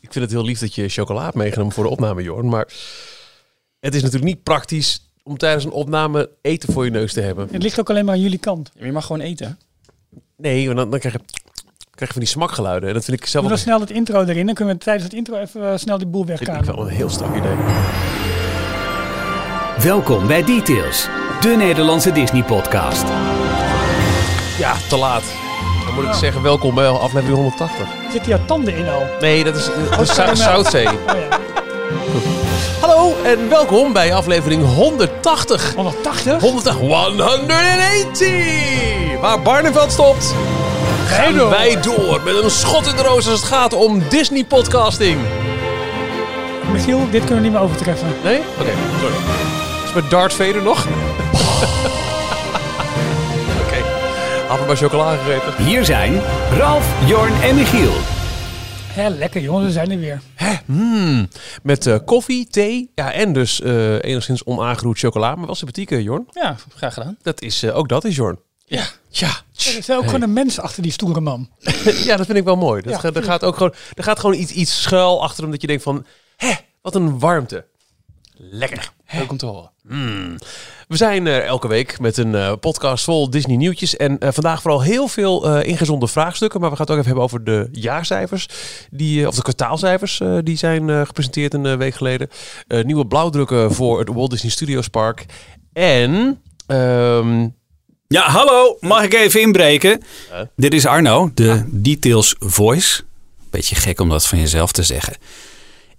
ik vind het heel lief dat je chocola hebt meegenomen voor de opname, Jorn. Maar het is natuurlijk niet praktisch om tijdens een opname eten voor je neus te hebben. Het ligt ook alleen maar aan jullie kant. Ja, je mag gewoon eten. Nee, want dan, dan krijg, je, krijg je van die smakgeluiden. En dat vind ik zelf Doe dan snel het intro erin. Dan kunnen we tijdens het intro even eh, snel die boel ik, ik vind wel een heel strak idee. Welkom bij Details, de Nederlandse Disney-podcast. Ja, te laat. Dan moet ik zeggen, welkom bij aflevering 180. Zitten jouw tanden in al? Nee, dat is uh, Oh, Zou- caramel. Zoutzee. Oh ja. Hallo en welkom bij aflevering 180. 180? 180, 180! Waar Barneveld stopt, gaan door. wij door met een schot in de roos als het gaat om Disney podcasting. Michiel, dit kunnen we niet meer overtreffen. Nee? Oké, sorry. Is met Darth Vader nog? Hadden we maar chocola gegeten. Hier zijn Ralf, Jorn en Michiel. Hè, lekker jongens, we zijn er weer. Hmm. Met eh, koffie, thee ja, en dus eh, enigszins onaangeroerd chocola. Maar wel sympathiek, eh, Jorn. Ja, graag gedaan. Dat is, eh, ook dat is Jorn. Ja. Ja. Er is ook gewoon een mens achter die stoere man. ja, dat vind ik wel mooi. Dat Ja, er, gaat ook gewoon, er gaat gewoon iets, iets schuil achter hem dat je denkt van... Hé, wat een warmte. Lekker. Leuk om te horen. We zijn elke week met een eh, podcast vol Disney nieuwtjes. En eh, vandaag vooral heel veel eh ingezonde vraagstukken. Maar we gaan het ook even hebben over de jaarcijfers. Die, of de kwartaalcijfers. eh, die zijn eh, gepresenteerd een week geleden. Eh, nieuwe blauwdrukken voor het Walt Disney Studios Park. En... ehm, Ja, hallo, mag ik even inbreken? Dit is Arno, de Details Voice. Beetje gek om dat van jezelf te zeggen.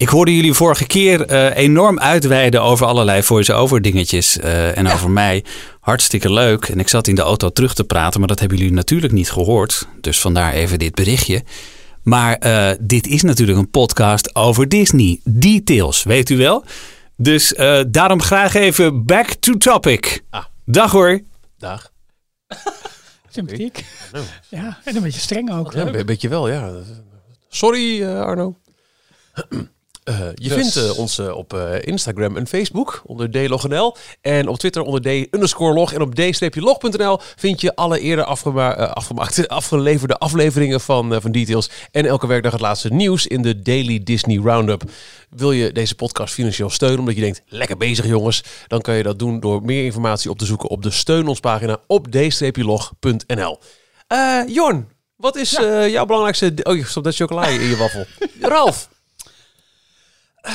Ik hoorde jullie vorige keer eh, enorm uitweiden over allerlei voice-over dingetjes eh, en over mij. Hartstikke leuk. En ik zat in de auto terug te praten, maar dat hebben jullie natuurlijk niet gehoord. Dus vandaar even dit berichtje. Maar eh, dit is natuurlijk een podcast over Disney. Details, weet u wel? Dus eh, daarom graag even back to topic. Ah. Dag hoor. dag. Sympathiek. Ja, en een beetje streng ook. Ja, een beetje wel, ja. Sorry, eh, Arno. Eh, je Dus- vindt eh, ons eh, op Instagram en Facebook onder dlognl. En op Twitter onder d underscore log. En op d-log.nl vind je alle eerder afgema afgemaakte, afgeleverde afleveringen van, van Details. En elke werkdag het laatste nieuws in de Daily Disney Roundup. Wil je deze podcast financieel steunen omdat je denkt, lekker bezig jongens. Dan kan je dat doen door meer informatie op te zoeken op de steun ons pagina op d-log.nl. Eh Jorn, wat is eh, jouw belangrijkste... Oh, je stopt net chocola in je waffel. Ralf. Eh,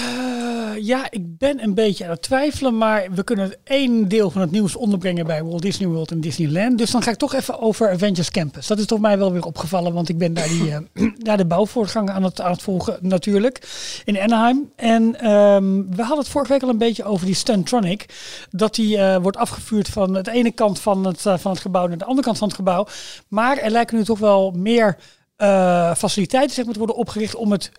ja, ik ben een beetje aan het twijfelen, maar we kunnen één deel van het nieuws onderbrengen bij Walt Disney World en Disneyland. Dus dan ga ik toch even over Avengers Campus. Dat is toch mij wel weer opgevallen, want ik ben daar, die, eh, de bouwvoortgang aan het, aan het volgen natuurlijk in Anaheim. En ehm, we hadden het vorige week al een beetje over die Stuntronic. Dat die eh, wordt afgevuurd van de ene kant van het, van het gebouw naar de andere kant van het gebouw. Maar er lijken nu toch wel meer faciliteiten zeg maar, te worden opgericht om het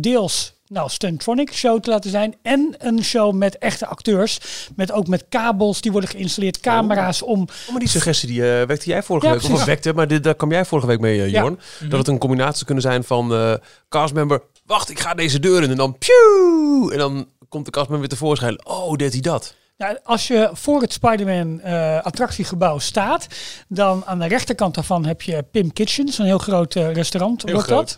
deels nou, Stuntronic show te laten zijn. En een show met echte acteurs. Met ook met kabels die worden geïnstalleerd, camera's om. Oh, maar die suggestie die eh, wekte jij vorige Ja, week. Of wekte, maar dit, daar kwam jij vorige week mee, Ja. Jorn. Dat het een combinatie kunnen zijn van eh castmember... Wacht, ik ga deze deur in. En dan... Pew! En dan komt de castmember weer tevoorschijn. Oh, deed hij dat. Nou, als je voor het Spider-Man eh, attractiegebouw staat, dan aan de rechterkant daarvan heb je Pim Kitchens, een heel groot eh, restaurant. wordt Dat.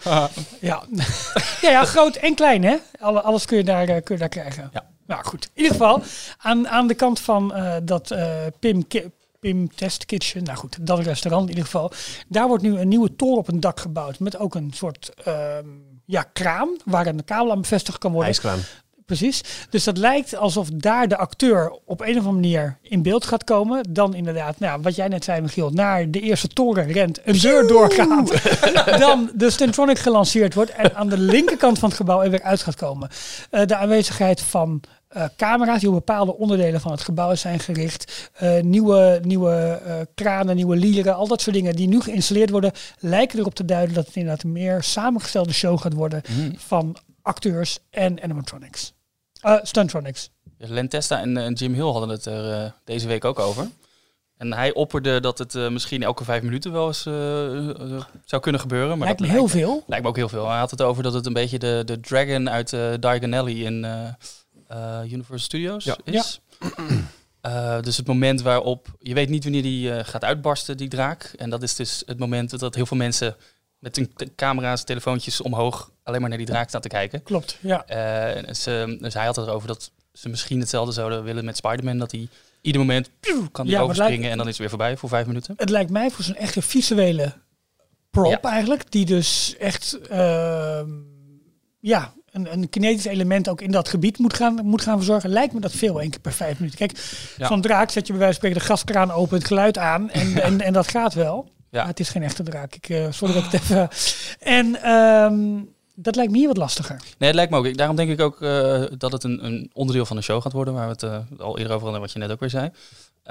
Ja. ja, ja, groot en klein, hè? Alle, alles kun je daar, eh, kun je daar krijgen. Ja. Nou goed, in ieder geval, aan, aan de kant van dat Pim, Ki- Pim Test Kitchen, nou goed, dat restaurant in ieder geval, daar wordt nu een nieuwe toren op een dak gebouwd met ook een soort ehm, ja, kraan waar een kabel aan bevestigd kan worden. IJskraan. Precies. Dus dat lijkt alsof daar de acteur op een of andere manier in beeld gaat komen. Dan inderdaad, nou, wat jij net zei Michiel, naar de eerste toren rent, een deur doorgaat. dan de Stentronic gelanceerd wordt en aan de linkerkant van het gebouw er weer uit gaat komen. Eh, de aanwezigheid van eh, camera's die op bepaalde onderdelen van het gebouw zijn gericht. eh, nieuwe nieuwe eh, kranen, nieuwe lieren, al dat soort dingen die nu geïnstalleerd worden, lijken erop te duiden dat het inderdaad een meer samengestelde show gaat worden van acteurs en animatronics. Eh Stuntronics. Dus Len Testa en, eh, en Jim Hill hadden het er eh, deze week ook over. En hij opperde dat het eh, misschien elke vijf minuten wel eens zou kunnen gebeuren. Maar Lijkt me heel lijkt, veel. lijkt me ook heel veel. Hij had het over dat het een beetje de, de Dragon uit eh Diagon Alley in eh, eh, Universal Studios Ja. is. Eh, dus het moment waarop je weet niet wanneer die eh, gaat uitbarsten, die draak. En dat is dus het moment dat heel veel mensen met hun camera's, telefoontjes omhoog alleen maar naar die draak staan te kijken. Klopt, ja. Eh, ze, dus hij had het erover dat ze misschien hetzelfde zouden willen met Spider-Man. Dat hij ieder moment kan die Ja, overspringen lijkt- en dan is het weer voorbij voor vijf minuten. Het lijkt mij voor zo'n echte visuele prop Ja. eigenlijk. Die dus echt ehm, ja, een, een kinetisch element ook in dat gebied moet gaan, moet gaan verzorgen. Lijkt me dat veel, één keer per vijf minuten. Kijk, Ja. zo'n draak zet je bij wijze van spreken de gaskraan open, het geluid aan en, en, en dat gaat wel. Ja. Het is geen echte draak. Ik, eh sorry dat ik het even... En ehm, dat lijkt me hier wat lastiger. Nee, het lijkt me ook. Ik- Daarom denk ik ook eh, dat het een, een onderdeel van de show gaat worden, waar we het eh, al eerder over hadden, wat je net ook weer zei.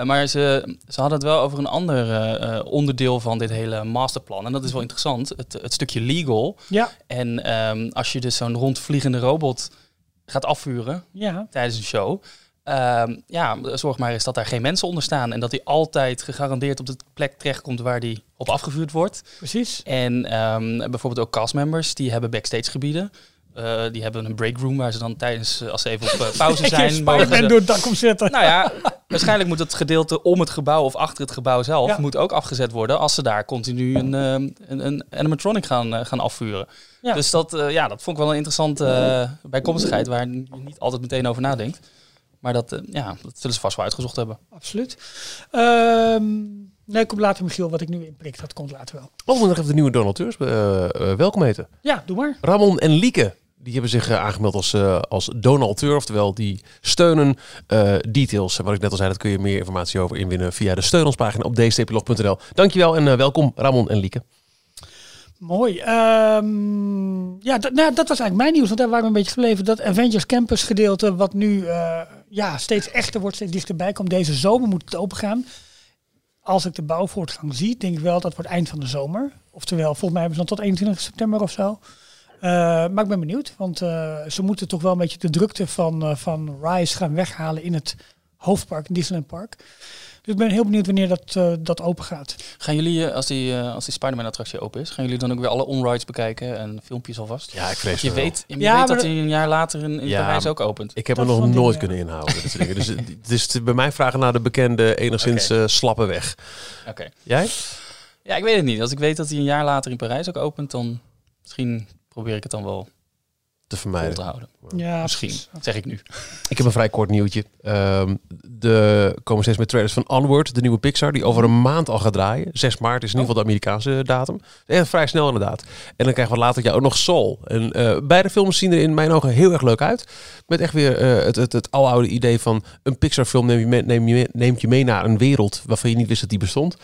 Maar ze, ze hadden het wel over een ander onderdeel van dit hele masterplan. En dat is wel interessant, het, het stukje legal. Ja, En ehm, als je dus zo'n rondvliegende robot gaat afvuren ja. tijdens een show, ehm, ja, zorg maar eens dat daar geen mensen onder staan. En dat hij altijd gegarandeerd op de plek terechtkomt waar die op afgevuurd wordt. precies. En ehm, bijvoorbeeld ook castmembers, die hebben backstage gebieden. Eh, die hebben een breakroom waar ze dan tijdens, eh, als ze even op eh, pauze zijn... Spider-Man door het dak omzetten. nou ja, waarschijnlijk moet het gedeelte om het gebouw of achter het gebouw zelf Ja. moet ook afgezet worden als ze daar continu een, ehm, een, een animatronic gaan, gaan afvuren. Ja. Dus dat, ja, dat vond ik wel een interessante bijkomstigheid waar je niet altijd meteen over nadenkt. Maar dat, eh, ja, dat zullen ze vast wel uitgezocht hebben. Absoluut. Ehm nee, komt later Michiel, wat ik nu inprik, dat komt later wel. Oh, we nog even de nieuwe donateurs eh, eh, welkom heten. Ja, doe maar. Ramon en Lieke. Die hebben zich aangemeld als, eh, als donateur. Oftewel, die steunen eh, details. Wat ik net al zei, dat kun je meer informatie over inwinnen via de steun ons pagina op dstplog.nl. Dankjewel en eh, welkom Ramon en Lieke. Mooi. Ehm, ja, dat, nou, dat was eigenlijk mijn nieuws. Want daar waren we een beetje gebleven. Dat Avengers Campus gedeelte, wat nu eh, ja, steeds echter wordt, steeds dichterbij komt. Deze zomer moet het open gaan. Als ik de bouwvoortgang zie, denk ik wel dat wordt eind van de zomer. Oftewel, volgens mij hebben ze dan tot 21 september of zo. Eh, maar ik ben benieuwd, want eh, ze moeten toch wel een beetje de drukte van, van Rise gaan weghalen in het hoofdpark, Disneyland Park. Dus ik ben heel benieuwd wanneer dat, eh, dat open gaat. Gaan jullie, eh, als die, eh, als die Spider-Man attractie open is, gaan jullie dan ook weer alle onrides bekijken en filmpjes alvast? Ja, ik vrees Je weet, je Ja, weet dat hij een jaar later in, in Ja, Parijs ook opent. Ik heb Dat nog nooit kunnen inhouden. Dus het is te- bij mij vragen naar de bekende, enigszins slappe weg. Oké. Jij? Ja, ik weet het niet. Als ik weet dat hij een jaar later in Parijs ook opent, dan misschien probeer ik het dan wel Te vol vermijden. te houden. Ja, Misschien, zeg ik nu. Ik heb een vrij kort nieuwtje. Ehm de komen steeds met trailers van Onward, de nieuwe Pixar, die over een maand al gaat draaien. 6 maart is in ieder geval de Amerikaanse datum. Echt vrij snel inderdaad. En dan krijgen we later ja, ook nog Soul. En eh, beide films zien er in mijn ogen heel erg leuk uit. Met echt weer eh, het, het, het aloude idee van een Pixar film neem je mee, neem je mee- neemt je mee naar een wereld waarvan je niet wist dat die bestond.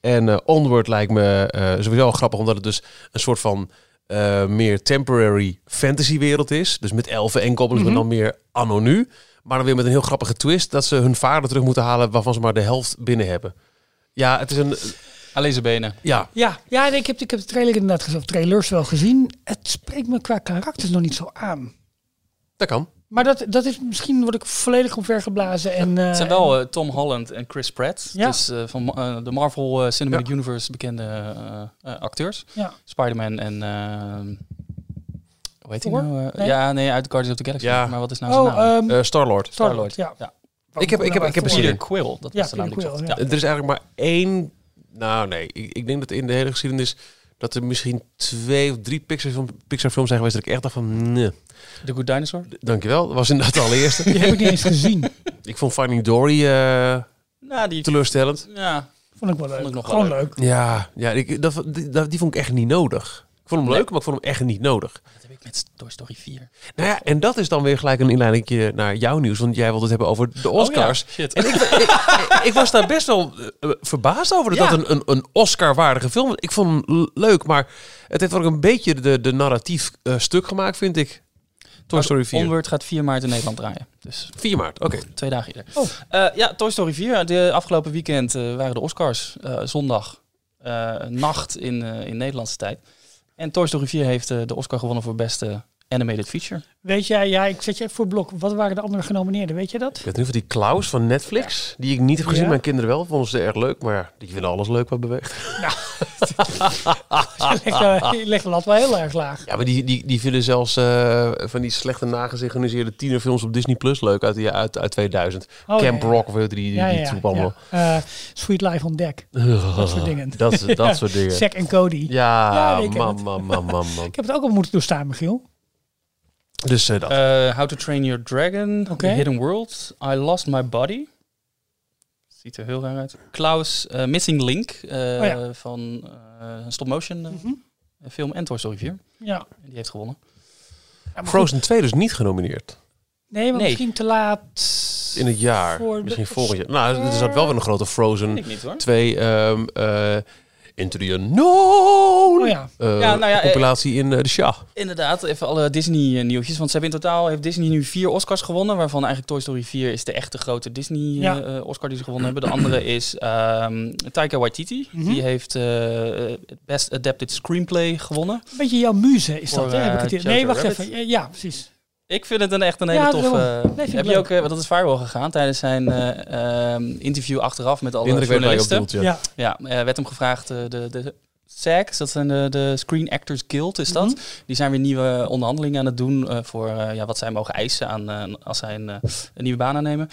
En eh, Onward lijkt me eh, sowieso wel grappig, omdat het dus een soort van eh, meer temporary fantasy wereld is. Dus met elfen en goblins, Mhm. maar dan meer anno nu. Maar dan weer met een heel grappige twist dat ze hun vader terug moeten halen waarvan ze maar de helft binnen hebben. Ja, het is een... Alleen zijn benen. Ja, Ja, ja ik, heb, ik heb de trailer inderdaad gezien, of trailers wel gezien. Het spreekt me qua karakters nog niet zo aan. dat kan. Maar dat, dat is misschien word ik volledig omvergeblazen. En, eh, Het zijn wel eh, Tom Holland en Chris Pratt. Ja. Dus eh, van eh, de Marvel eh, Cinematic Universe bekende eh, eh, acteurs. ja. Spider-Man en... eh, hoe heet hij nou? Eh, Nee? Ja, nee, uit Guardians of the Galaxy. Ja. Maar wat is nou zijn Oh, naam? ehm Eh Star-Lord. Star-Lord, ja. Ja. Ik heb- ik heb- ik heb een. Quill, dat Ja, was de naam. Er is eigenlijk maar één... Nou nee, ik, ik denk dat in de hele geschiedenis... dat er misschien twee of drie Pixar, film, Pixar films zijn geweest... dat ik echt dacht van... Nee. The Good Dinosaur? Dankjewel, dat was inderdaad de allereerste. Die heb ik niet eens gezien. ik vond Finding Dory eh, Nou, die... teleurstellend. Ja, Vond ik wel leuk. Vond ik nog wel Gewoon leuk. leuk. Ja, ja ik, dat, die, dat- die vond ik echt niet nodig. Ik vond hem leuk, maar ik vond hem echt niet nodig. dat heb ik met Toy Story 4. Nou ja, en dat is dan weer gelijk een inleiding naar jouw nieuws. Want jij wilde het hebben over de Oscars. Oh ja, shit. En ik, ik, ik was daar best wel eh, verbaasd over dat Ja. dat een, een, een Oscar-waardige film. Ik vond hem leuk, maar het heeft ook een beetje de, de narratief eh, stuk gemaakt, vind ik. Toy Story 4. Onward gaat 4 maart in Nederland draaien. Dus 4 maart, oké. twee dagen eerder. Oh. Eh, ja, Toy Story 4. De afgelopen weekend waren de Oscars. zondag. nacht in, in Nederlandse tijd. En Toy Story 4 heeft eh, de Oscar gewonnen voor beste animated feature. Weet jij, ja, ik zet je even voor het blok. Wat waren de andere genomineerden? Weet je dat? Ik weet nu van die Klaus van Netflix, die ik niet heb gezien. Ja? Mijn kinderen wel, vonden ze erg leuk. Maar die vinden alles leuk wat beweegt. Je legt, eh, je legt de lat wel heel erg laag. Ja, maar die, die, die vinden zelfs eh, van die slechte nagesynchroniseerde tienerfilms op Disney Plus leuk uit, die, uit, uit 2000. Oh, Camp ja, ja. Rock of die, die, Ja, die ja, troep allemaal. ja. Eh, Sweet Life on Deck. Dat soort dingen. Dat, dat soort dingen. Zack en Cody. Ja, man, man, man, man. Ik heb het ook al moeten doorstaan, Michiel. Dus eh, dat. Eh, How to Train Your Dragon, Oké. The Hidden World, I Lost My Body. Ziet er heel raar uit. Klaus, eh, Missing Link eh, Oh ja. van eh, een stop-motion eh, Mhm. film en Toy Story 4. Ja. Die heeft gewonnen. Ja, maar goed. Frozen 2 dus niet genomineerd. Nee, maar Nee. misschien te laat. In het jaar. Voor Misschien volgend jaar. Nou, er zat wel weer een grote Frozen niet hoor. 2 ehm eh Into the Unknown. Oh ja. eh, Ja, nou ja, eh, compilatie in eh, de Shah. Inderdaad, even alle Disney eh, nieuwtjes. Want ze hebben in totaal heeft Disney nu vier Oscars gewonnen. Waarvan eigenlijk Toy Story 4 is de echte grote Disney eh, Ja. eh, Oscar die ze gewonnen hebben. De andere is ehm Taika Waititi. Mhm. Die heeft Best Adapted Screenplay gewonnen. Een beetje jouw muze is dat, hè? Heb ik het Nee, wacht Rabbit. even. Ja, precies. Ik vind het een echt een hele Ja, toffe... Nee, heb je ook, eh, want dat is viral gegaan tijdens zijn eh, ehm, interview achteraf met alle Indruk journalisten. ja. Ja. Eh, werd hem gevraagd, de, de SAG, dat zijn de, de Screen Actors Guild, is dat. Mhm. Die zijn weer nieuwe onderhandelingen aan het doen eh, voor eh, ja, wat zij mogen eisen aan, als zij een, een nieuwe baan aannemen.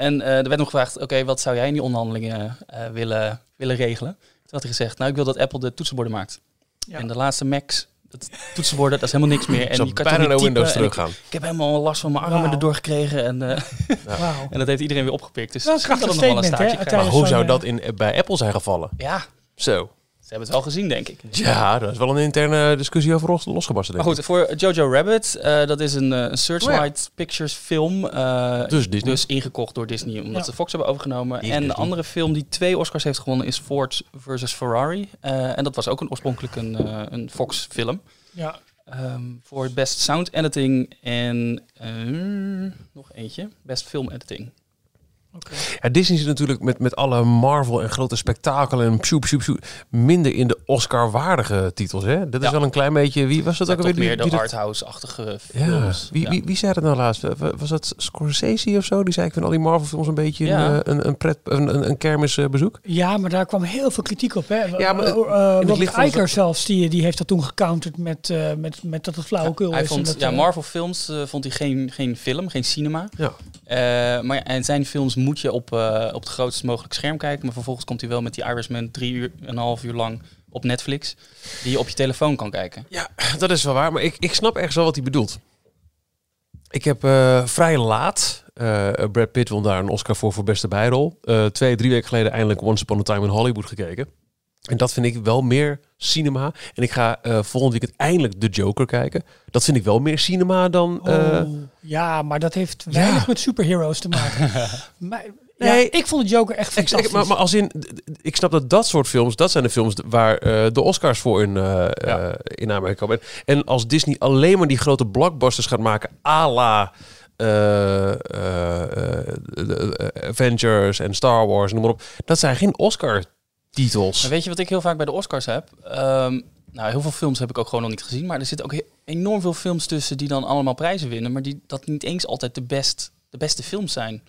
En eh, er werd nog gevraagd, oké, wat zou jij in die onderhandelingen eh, willen, willen regelen? Toen had hij gezegd, nou, ik wil dat Apple de toetsenborden maakt. Ja. En de laatste Macs, dat toetsenborden, dat is helemaal niks meer. Ik En zou je kan bijna toch naar niet Windows teruggaan. Ik, ik heb helemaal last van mijn armen Wauw. erdoor gekregen. En, eh, en dat heeft iedereen weer opgepikt. Dus Dat is nog wel een staartje. Maar hoe zou dat in, bij Apple zijn gevallen? Ja, Zo. Ze hebben het wel gezien, denk ik. Ja, dat is wel een interne discussie over los, losgebarsten. Maar goed, voor Jojo Rabbit, eh, dat is een, eh, een Searchlight Oh Pictures film. eh, Dus Disney. Dus ingekocht door Disney, omdat Ja. ze Fox hebben overgenomen. En de andere film die twee Oscars heeft gewonnen is Ford versus Ferrari. Eh, en dat was ook een oorspronkelijk een, een Fox film. Ja. Ehm, voor Best Sound Editing en eh, nog eentje, Best Film Editing. Oké. ik. Ja, Disney zit natuurlijk met, met alle Marvel en grote spektakel en pjoep, pjoep, pjoep, minder in de Oscar-waardige titels. Hè? Dat is Ja. wel een klein beetje... Wie was dat ook alweer? meer die- de arthouse-achtige Ja, films. wie, Ja. wie, wie zei dat nou laatst? Wa- Was dat Scorsese of zo? Die zei ik vind al die Marvel-films een beetje Ja. een, eh, een, een, pret, een, een, een kermisbezoek. ja, maar daar kwam heel veel kritiek op. Hè? Ja, maar Robert Iger het- zelfs, die, die heeft dat toen gecounterd met, eh, met, met dat het flauwekul is. vond, dat, ja, Marvel films eh, vond hij geen, geen film, geen cinema. Ja. Eh, maar ja, en zijn films moet je op, eh, op het grootst mogelijke scherm kijken. Maar vervolgens komt hij wel met die Irishman drie uur en een half uur lang op Netflix. Die je op je telefoon kan kijken. Ja, dat is wel waar. Maar ik, ik snap ergens wel wat hij bedoelt. Ik heb eh, vrij laat, eh, Brad Pitt won daar een Oscar voor voor beste bijrol. Twee, drie weken geleden eindelijk Once Upon a Time in Hollywood gekeken. En dat vind ik wel meer cinema. En ik ga eh, volgend weekend eindelijk The Joker kijken. Dat vind ik wel meer cinema dan... eh, Oh, ja, maar dat heeft weinig Ja. met superheroes te maken. maar, Nee. ja, ik vond de Joker echt Ik, fantastisch. maar, maar als in, ik snap dat dat soort films, dat zijn de films waar eh, de Oscars voor in, in Amerika komen. En als Disney alleen maar die grote blockbusters gaat maken, à la Avengers en Star Wars, noem maar op. Dat zijn geen Oscar-titels. Maar weet je wat ik heel vaak bij de Oscars heb? Ehm, nou, heel veel films heb ik ook gewoon nog niet gezien. Maar er zitten ook enorm veel films tussen die dan allemaal prijzen winnen. Maar die dat niet eens altijd de, best, de beste films zijn.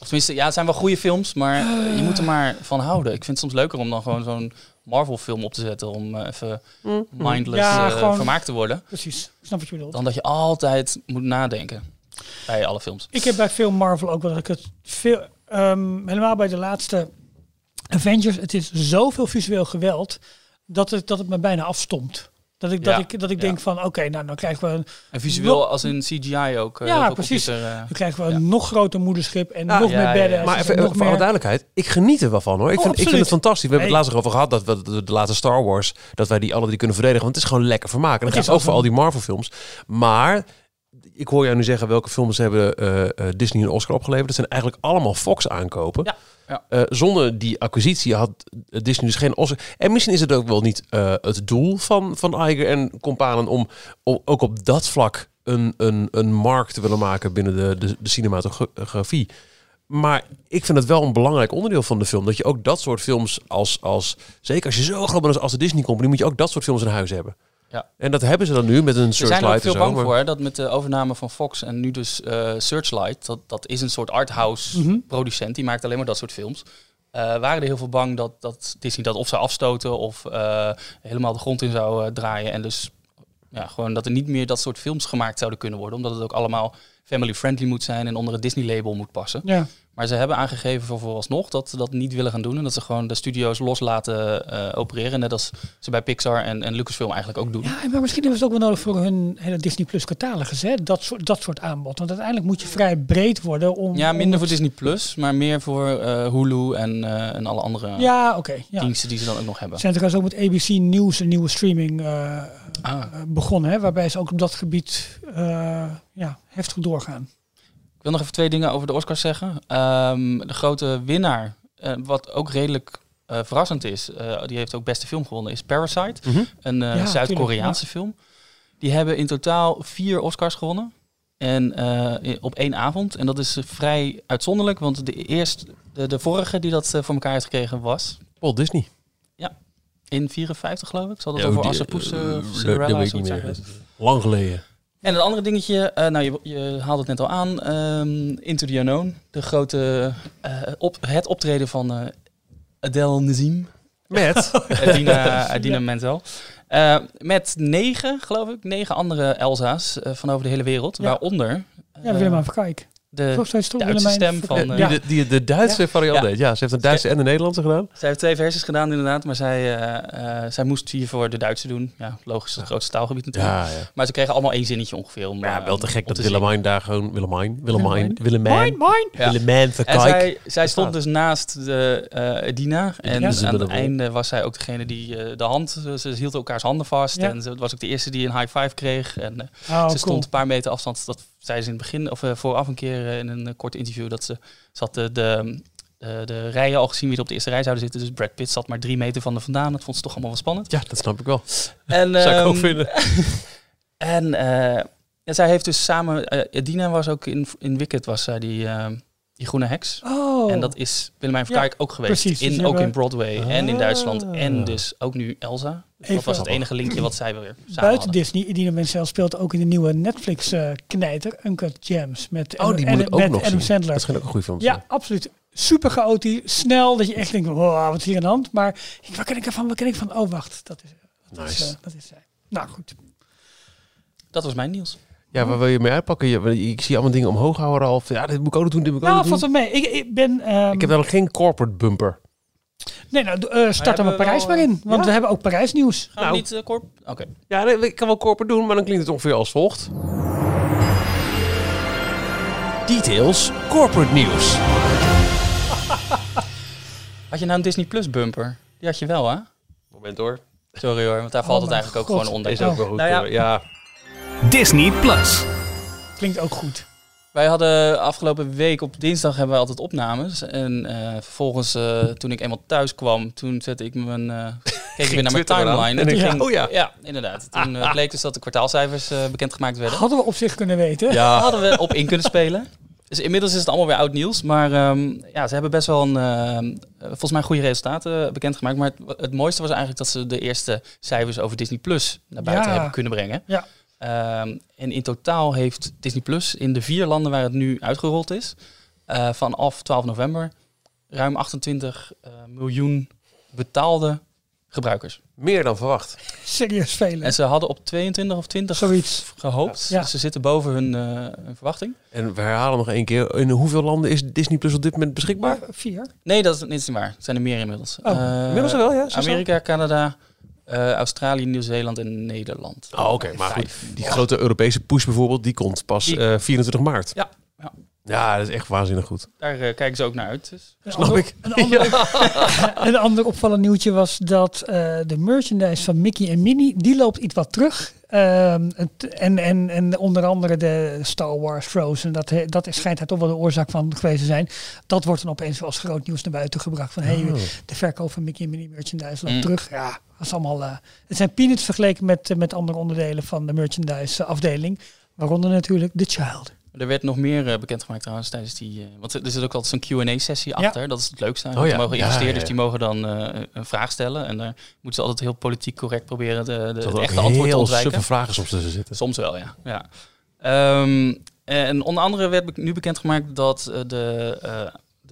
Of tenminste, ja, het zijn wel goede films, maar je moet er maar van houden. Ik vind het soms leuker om dan gewoon zo'n Marvel-film op te zetten. Om eh, even mindless Ja, eh, gewoon- vermaakt te worden. Precies, ik snap wat je bedoelt. Dan dat je altijd moet nadenken bij alle films. Ik heb bij veel Marvel ook wel dat ik het veel, ehm, helemaal bij de laatste Avengers, het is zoveel visueel geweld dat het, dat het me bijna afstomt. Dat ik, dat ik, dat ik ja. denk van, oké, nou dan krijgen we een, En visueel Nog- als in CGI ook. eh, Ja, precies. computer, eh, dan krijgen we Ja. een nog groter moederschip en Ah, nog ja, meer ja, ja. badass. Maar en even voor alle duidelijkheid, ik geniet er wel van hoor. Ik, Oh, vind, ik vind het fantastisch. We hebben het laatst erover gehad dat we de, de laatste Star Wars, dat wij die alle drie kunnen verdedigen. Want het is gewoon lekker vermaken. En dat Het geldt is ook voor al die Marvel films. Maar ik hoor jou nu zeggen welke films hebben eh, eh, Disney een Oscar opgeleverd. Dat zijn eigenlijk allemaal Fox aankopen. Ja, Eh, zonder die acquisitie had Disney dus geen Oscar. En misschien is het ook wel niet eh, het doel van, van Iger en companen om, om ook op dat vlak een, een, een markt te willen maken binnen de, de, de cinematografie. Maar ik vind het wel een belangrijk onderdeel van de film. Dat je ook dat soort films als, als zeker als je zo groot bent als- als de Disney Company, moet je ook dat soort films in huis hebben. Ja. En dat hebben ze dan nu met een Ze zijn er ook Searchlight en veel bang maar- voor hè, dat met de overname van Fox en nu dus eh, Searchlight, dat, dat is een soort arthouse Mhm. producent, die maakt alleen maar dat soort films. Eh, waren er heel veel bang dat, dat Disney dat of zou afstoten of eh, helemaal de grond in zou eh, draaien. En dus ja, gewoon dat er niet meer dat soort films gemaakt zouden kunnen worden, omdat het ook allemaal family-friendly moet zijn en onder het Disney-label moet passen. Ja. Maar ze hebben aangegeven voor vooralsnog dat ze dat niet willen gaan doen. En dat ze gewoon de studio's los laten eh, opereren. Net als ze bij Pixar en, en Lucasfilm eigenlijk ook doen. ja, maar misschien hebben ze het ook wel nodig voor hun hele Disney Plus catalogus. Hè? Dat, soort, dat soort aanbod. Want uiteindelijk moet je vrij breed worden om... Ja, minder om voor Disney Plus, maar meer voor eh, Hulu en, eh, en alle andere Ja, oké. ja. diensten die ze dan ook nog hebben. Ze zijn trouwens ook met ABC Nieuws een nieuwe streaming Ah. begonnen. Hè? Waarbij ze ook op dat gebied ja, heftig doorgaan. Ik wil nog even twee dingen over de Oscars zeggen. Ehm, de grote winnaar, eh, wat ook redelijk eh, verrassend is, eh, die heeft ook beste film gewonnen, is Parasite. Mhm. Een eh, Ja, Zuid-Koreaanse film. Die hebben in totaal vier Oscars gewonnen. En eh, op één avond. En dat is vrij uitzonderlijk, want de, eerst, de, de vorige die dat voor elkaar heeft gekregen was Walt Disney. in 54 geloof ik. Zal dat Ja, over Assepoes, uh, dat- Cinderella. Lang geleden. En het andere dingetje, eh, nou je, je haalde het net al aan, ehm, Into the Unknown. De grote, eh, op, het optreden van eh, Adele Nazim. Met? Adina, Adina Menzel. Eh, met negen, geloof ik, negen andere Elsa's van over de hele wereld. Ja. Waaronder Ja, eh, Willemijn Verkijk. De Duitse stem van, die, eh, de, die de Duitse variant Ja. deed. Ja, ze heeft een Duitse en een Nederlandse gedaan. Zij heeft twee versies gedaan inderdaad, maar zij, eh, eh, zij moest hiervoor de Duitse doen. Ja, logisch, het grootste taalgebied natuurlijk. Ja, ja. Maar ze kregen allemaal één zinnetje ongeveer. Om, ja, eh, wel te gek dat. Willemijn daar gewoon... Willemijn? Willemijn? Willemijn. Willemijn? Ja. Verkijk. zij, zij stond dus naast de, eh Edina. En Ja. aan Ze het einde was zij ook degene die eh, de hand... Ze, ze hielden elkaars handen vast. Ja. En ze was ook de eerste die een high five kreeg. En eh, Oh, ze cool. stond een paar meter afstand. Dat zei ze in het begin, of eh, vooraf een keer eh, in een eh, kort interview... dat ze, ze had de, de, de, de rijen al gezien wie er op de eerste rij zouden zitten. Dus Brad Pitt zat maar drie meter van de vandaan. Dat vond ze toch allemaal wel spannend. Ja, dat snap ik wel. En, Zou ik ook ehm, vinden. En eh, ja, zij heeft dus samen... eh Edina was ook in, in Wicked, was zij die, eh, die groene heks. Oh. En dat is Willemijn Verkijk ook geweest. precies, dus in, die ook hebben- in Broadway en in Duitsland. Ah. En dus ook nu Elsa. Dus Even- dat was het enige linkje wat zij weer samen Buiten hadden. Disney, Idina Menzel speelt ook in de nieuwe Netflix eh knijter, Uncut Gems. Met, Oh, die moet ik ook met nog Adam zien. Sandler. Dat schijnt ook een goede film Ja, zijn. absoluut. Super chaotisch, snel, dat je echt denkt, wow, wat is hier aan de hand? Maar ik, waar ken ik ervan, waar ken ik van? Oh, wacht, dat is, dat is, eh, dat is zij. Nou, goed. Dat was mijn nieuws. Ja, waar wil je mee uitpakken? Je, ik zie allemaal dingen omhoog houden al. Ja, dit moet ik ook nog doen, dit moet ik ook Nou, valt doen. wel mee. Ik, ik ben... ehm, Ik heb dan geen corporate bumper. Nee, nou, eh start dan we Parijs wel, maar in. Want ja? we hebben ook Parijs nieuws. Gaan Nou. we niet, uh, Corp? Oké. Ja, nee, ik kan wel corporate doen, maar dan klinkt het ongeveer als volgt. Details corporate nieuws. Had je nou een Disney Plus bumper? Die had je wel, hè? Moment hoor. Sorry hoor, want daar valt Oh het eigenlijk ook gewoon onder. Is ook wel goed. Nou ja. Disney Plus. Klinkt ook goed. Wij hadden afgelopen week op dinsdag hebben we altijd opnames. En eh, vervolgens, eh, toen ik eenmaal thuis kwam, toen zette ik mijn, eh keek ik weer naar mijn timeline. En toen ik- ging- oh ja. Ja, inderdaad. Toen bleek dus dat de kwartaalcijfers eh, bekendgemaakt werden. Hadden we op zich kunnen weten. Ja. hadden we op in kunnen spelen. Dus inmiddels is het allemaal weer oud nieuws. Maar ehm, ja, ze hebben best wel een, volgens mij goede resultaten bekendgemaakt. Maar het, het mooiste was eigenlijk dat ze de eerste cijfers over Disney Plus naar buiten Ja. hebben kunnen brengen. Ja. Ehm, en in totaal heeft Disney Plus in de vier landen waar het nu uitgerold is, eh, vanaf 12 november, ruim 28 eh, miljoen betaalde gebruikers. Meer dan verwacht. Serieus velen. En ze hadden op 22 of 20 Zoiets. gehoopt. Ja. Dus ze zitten boven hun, eh, hun verwachting. En we herhalen nog één keer. In hoeveel landen is Disney Plus op dit moment beschikbaar? Vier. Nee, dat is niet waar. Het zijn er meer inmiddels. Oh, Eh, inmiddels wel, ja? Amerika, Canada, eh, Australië, Nieuw-Zeeland en Nederland. Oh, oké. Maar goed, die grote Europese push bijvoorbeeld, die komt pas Die- eh, 24 maart. Ja, ja. Ja, dat is echt waanzinnig goed. Daar eh, kijken ze ook naar uit. Dus. Een Snap ander- ik. Een ander, een ander opvallend nieuwtje was dat eh, de merchandise van Mickey en Minnie, die loopt iets wat terug. Ehm, het- en, en, en onder andere de Star Wars Frozen, dat, he- dat is, schijnt daar toch wel de oorzaak van geweest te zijn. Dat wordt dan opeens wel als groot nieuws naar buiten gebracht. Van hey, Oh. de verkoop van Mickey en Minnie merchandise loopt Mm. terug. Ja, dat is allemaal. eh, het zijn peanuts vergeleken met, eh, met andere onderdelen van de merchandise eh, afdeling. Waaronder natuurlijk The Child. Er werd nog meer uh, bekendgemaakt trouwens tijdens die... Uh, want er zit ook altijd zo'n Q&A-sessie achter. Dat is het leukste. Oh, ja. mogen investeerders ja, ja. die mogen dan uh, een vraag stellen. En daar moeten ze altijd heel politiek correct proberen de, de, het echte antwoord te heel ontwijken. suffe vragen soms tussen zitten. Soms wel, ja. ja. Ehm, en onder andere werd nu bekendgemaakt dat de,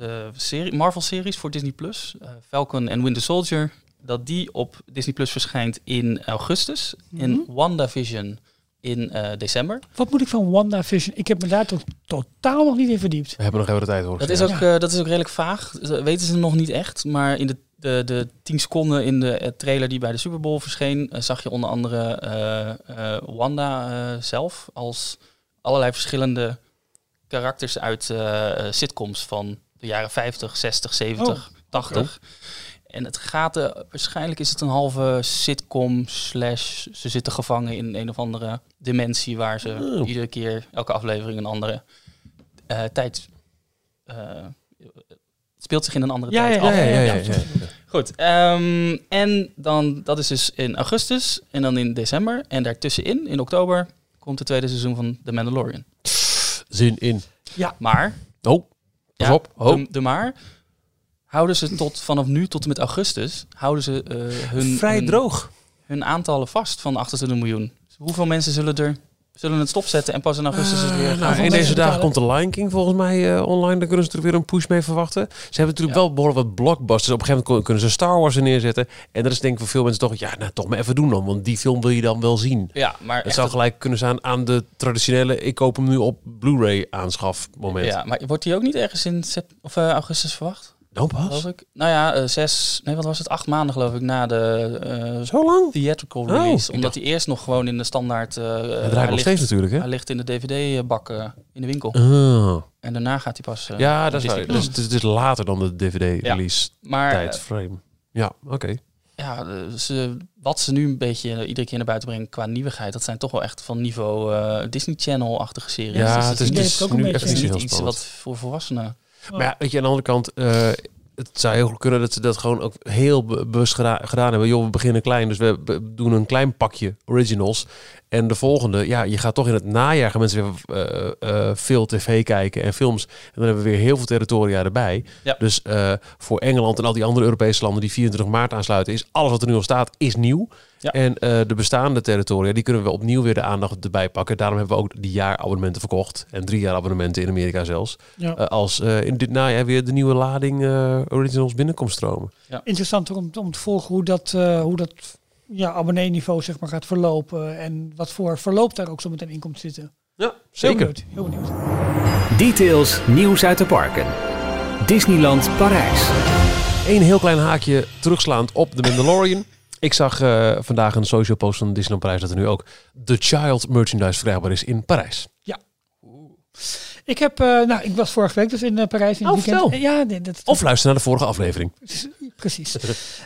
eh, de serie, Marvel-series voor Disney Plus, eh, Falcon en Winter Soldier, dat die op Disney Plus verschijnt in augustus. En WandaVision in eh, december. Wat moet ik van WandaVision? Ik heb me daar tot, totaal nog niet in verdiept. We hebben nog even de tijd hoor. Dat is, ook, eh, dat is ook redelijk vaag. Dat weten ze nog niet echt. Maar in de, de, de 10 seconden in de eh, trailer die bij de Super Bowl verscheen, zag je onder andere eh, eh, Wanda eh, zelf als allerlei verschillende karakters uit sitcoms van de jaren 50, 60, 70, 80. En het gaat, eh, waarschijnlijk is het een halve sitcom slash ze zitten gevangen in een of andere dimensie waar ze Oh. iedere keer, elke aflevering een andere eh, tijd... eh, het speelt zich in een andere Ja, tijd ja, af. ja, ja, ja, ja. Goed, ehm, en dan, dat is dus in augustus en dan in december. En daartussenin, in oktober, komt het tweede seizoen van The Mandalorian. Zin in. Maar, Oh, pas ja, op. Oh. de, de maar, houden ze tot vanaf nu tot en met augustus, houden ze eh, hun, Vrij hun, droog. hun aantallen vast van 28 miljoen. Hoeveel mensen zullen er zullen het stopzetten en pas in augustus het weer gaan? Nou, in deze dagen komt de Lion King volgens mij eh, online. Daar kunnen ze er weer een push mee verwachten. Ze hebben natuurlijk Ja. wel behoorlijk wat blockbusters. Op een gegeven moment kunnen ze Star Wars er neerzetten. En dat is denk ik voor veel mensen toch... Ja, nou toch maar even doen dan. Want die film wil je dan wel zien. ja, maar Het zou gelijk kunnen staan aan de traditionele... Ik koop hem nu op Blu-ray aanschaf moment. ja, maar wordt die ook niet ergens in of, eh, augustus verwacht? Dan Geloof pas? ik. Nou ja, eh, zes, nee, wat was het? Acht maanden geloof ik na de eh, Zo lang? theatrical Oh, release. omdat hij eerst nog gewoon in de standaard... eh Het hij draait nog ligt- steeds natuurlijk, hè? Hij ligt in de DVD-bak in de winkel. Ah. En daarna gaat hij pas... ja, dat is waar. Dus het is, het later dan de DVD-release Maar tijd eh, frame. Ja, oké. ja, ze, wat ze nu een beetje iedere keer naar buiten brengen qua nieuwigheid... dat zijn toch wel echt van niveau eh, Disney Channel-achtige series. Ja, Dus het is, het heeft is ook een nu beetje- echt het is niet iets wat voor volwassenen... Maar ja, weet je, aan de andere kant, eh, het zou heel goed kunnen dat ze dat gewoon ook heel be- bewust geda- gedaan hebben. Joh, we beginnen klein, dus we doen een klein pakje originals. En de volgende, ja, je gaat toch in het najaar gaan mensen weer eh, eh, veel tv kijken en films. En dan hebben we weer heel veel territoria erbij. Ja. Dus eh, voor Engeland en al die andere Europese landen die 24 maart aansluiten, is alles wat er nu al staat, is nieuw. Ja. En eh, de bestaande territoria, die kunnen we opnieuw weer de aandacht erbij pakken. Daarom hebben we ook die jaarabonnementen verkocht. En drie jaar abonnementen in Amerika zelfs. Ja. Eh, als eh, in dit najaar weer de nieuwe lading eh, originals binnenkomt stromen. Interessant om, om te volgen hoe dat, eh, hoe dat ja, abonnee-niveau zeg maar, gaat verlopen. En wat voor verloop daar ook zo meteen in komt zitten. Ja, Heel zeker. benieuwd. Heel benieuwd. Details, nieuws uit de parken. Disneyland Parijs. Eén heel klein haakje terugslaand op The Mandalorian. Ik zag eh, vandaag een social post van Disneyland Parijs dat er nu ook The Child merchandise verkrijgbaar is in Parijs. Ik heb, eh, nou, ik was vorige week dus in eh, Parijs in het Oh, weekend. vertel. Ja, nee, dat, Of luister naar de vorige aflevering. Precies.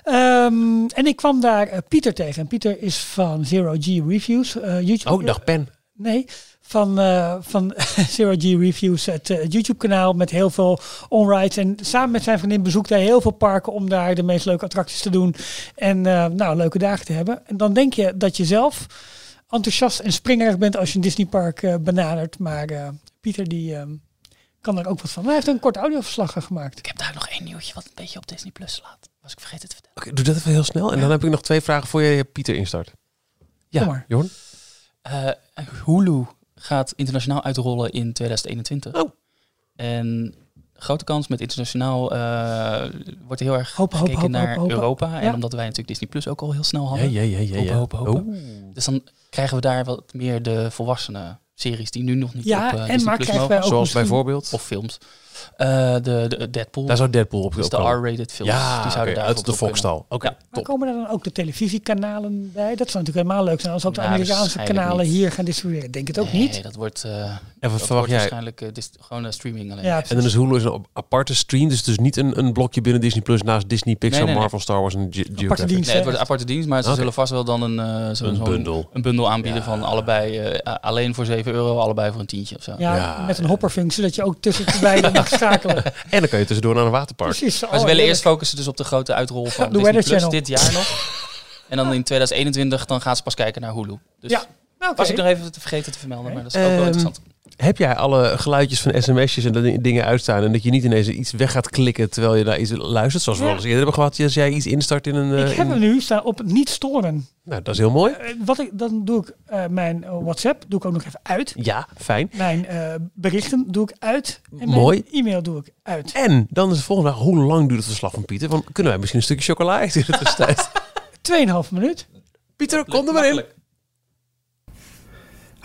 Ehm, en ik kwam daar eh, Pieter tegen. En Pieter is van Zero G Reviews. YouTube. Oh, dacht pen. Nee, van, eh, van Zero G Reviews, het YouTube-kanaal met heel veel onrides. En samen met zijn vriendin bezoekt hij heel veel parken om daar de meest leuke attracties te doen. En eh, nou, leuke dagen te hebben. En dan denk je dat je zelf enthousiast en springerig bent als je een Disneypark benadert. Maar eh, Pieter die eh, kan er ook wat van. Hij heeft een kort audioverslag eh, gemaakt. Ik heb daar nog één nieuwtje wat een beetje op Disney Plus slaat. Was ik vergeten te vertellen. Oké, doe dat even heel snel. En dan heb ik nog twee vragen voor je Pieter instart. Kom Ja, maar. Jorn? Eh, Hulu gaat internationaal uitrollen in 2021. Oh. En grote kans met internationaal eh, wordt er heel erg hopen, gekeken naar. Europa. En Ja. omdat wij natuurlijk Disney Plus ook al heel snel Ja, hadden. ja, ja, ja. ja. Hopen, hopen, hopen. Oeh. Dus dan krijgen we daar wat meer de volwassenen series die nu nog niet Ja, op eh, en Disney maar Plus krijgen mogen. wij ook Zoals bijvoorbeeld. Of films. Eh, de, de Deadpool. Daar zou Deadpool op dus de. R-rated films. Ja, die zouden uit de Foxstal. Oké, Ja. Maar komen er dan ook de televisiekanalen bij? Dat zou natuurlijk helemaal leuk zijn als ook de Nou, Amerikaanse kanalen niet. hier gaan distribueren. Ik denk het ook Nee, niet. dat wordt, eh, En wat dat verwacht wordt jij? waarschijnlijk eh, dis- gewoon een streaming alleen. Ja, En dan is Hulu is een aparte stream, dus dus niet een, een blokje binnen Disney Plus naast Disney, Pixar, Nee, nee, nee. Marvel, Star Wars en Ge- Geographic. dienst. Nee, het wordt een aparte dienst, maar ze zullen vast wel dan een, eh, zo, Een zo'n- bundel. een bundel aanbieden Ja. van allebei eh, alleen voor 7 euro, allebei voor een tientje of zo. ja, met een hopperfunctie, zodat je ook tussen de beiden mag schakelen. En dan kan je tussendoor naar een waterpark. Precies. Maar ze willen eerst focussen dus op de grote uitrol van De Disney Plus dit jaar nog. En dan in 2021 dan gaan ze pas kijken naar Hulu. Dus Ja, Nou, oké. was ik nog even te vergeten te vermelden, maar dat is ook wel Ehm, interessant. Heb jij alle geluidjes van sms'jes en dat dingen uitstaan en dat je niet ineens iets weg gaat klikken terwijl je naar iets luistert, zoals we Ja. al eens eerder hebben gehad, als jij iets instart in een... eh, ik heb in- hem nu staan op niet storen. Nou, dat is heel mooi. Eh, wat ik, dan doe ik eh, mijn eh, WhatsApp doe ik ook nog even uit. Ja, fijn. Mijn eh, berichten doe ik uit. En Mooi. mijn e-mail doe ik uit. En dan is de volgende vraag, hoe lang duurt het verslag van Pieter? Want kunnen wij misschien een stukje chocola eten in de tussentijd? 2,5 minuut. Pieter, kom er maar in.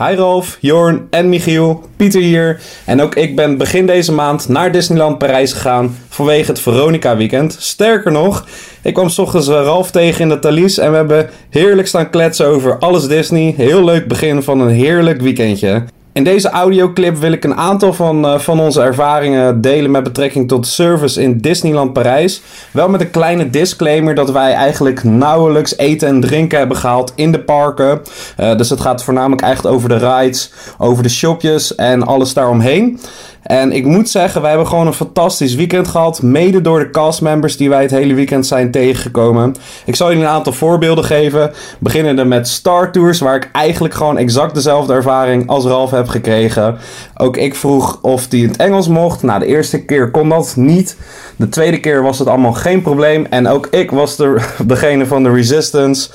Hi Rolf, Jorn en Michiel, Pieter hier. En ook ik ben begin deze maand naar Disneyland Parijs gegaan vanwege het Veronica weekend. Sterker nog, ik kwam 's ochtends eh, Ralf tegen in de Thalys en we hebben heerlijk staan kletsen over alles Disney. Heel leuk begin van een heerlijk weekendje. In deze audioclip wil ik een aantal van, eh, van onze ervaringen delen met betrekking tot service in Disneyland Parijs. Wel met een kleine disclaimer dat wij eigenlijk nauwelijks eten en drinken hebben gehaald in de parken. Eh, dus het gaat voornamelijk echt over de rides, over de shopjes en alles daaromheen. En ik moet zeggen, wij hebben gewoon een fantastisch weekend gehad. Mede door de castmembers die wij het hele weekend zijn tegengekomen. Ik zal jullie een aantal voorbeelden geven. Beginnende met Star Tours, waar ik eigenlijk gewoon exact dezelfde ervaring als Ralf heb gekregen. Ook ik vroeg of die het Engels mocht. Nou, de eerste keer kon dat niet. De tweede keer was het allemaal geen probleem. En ook ik was de, degene van de Resistance.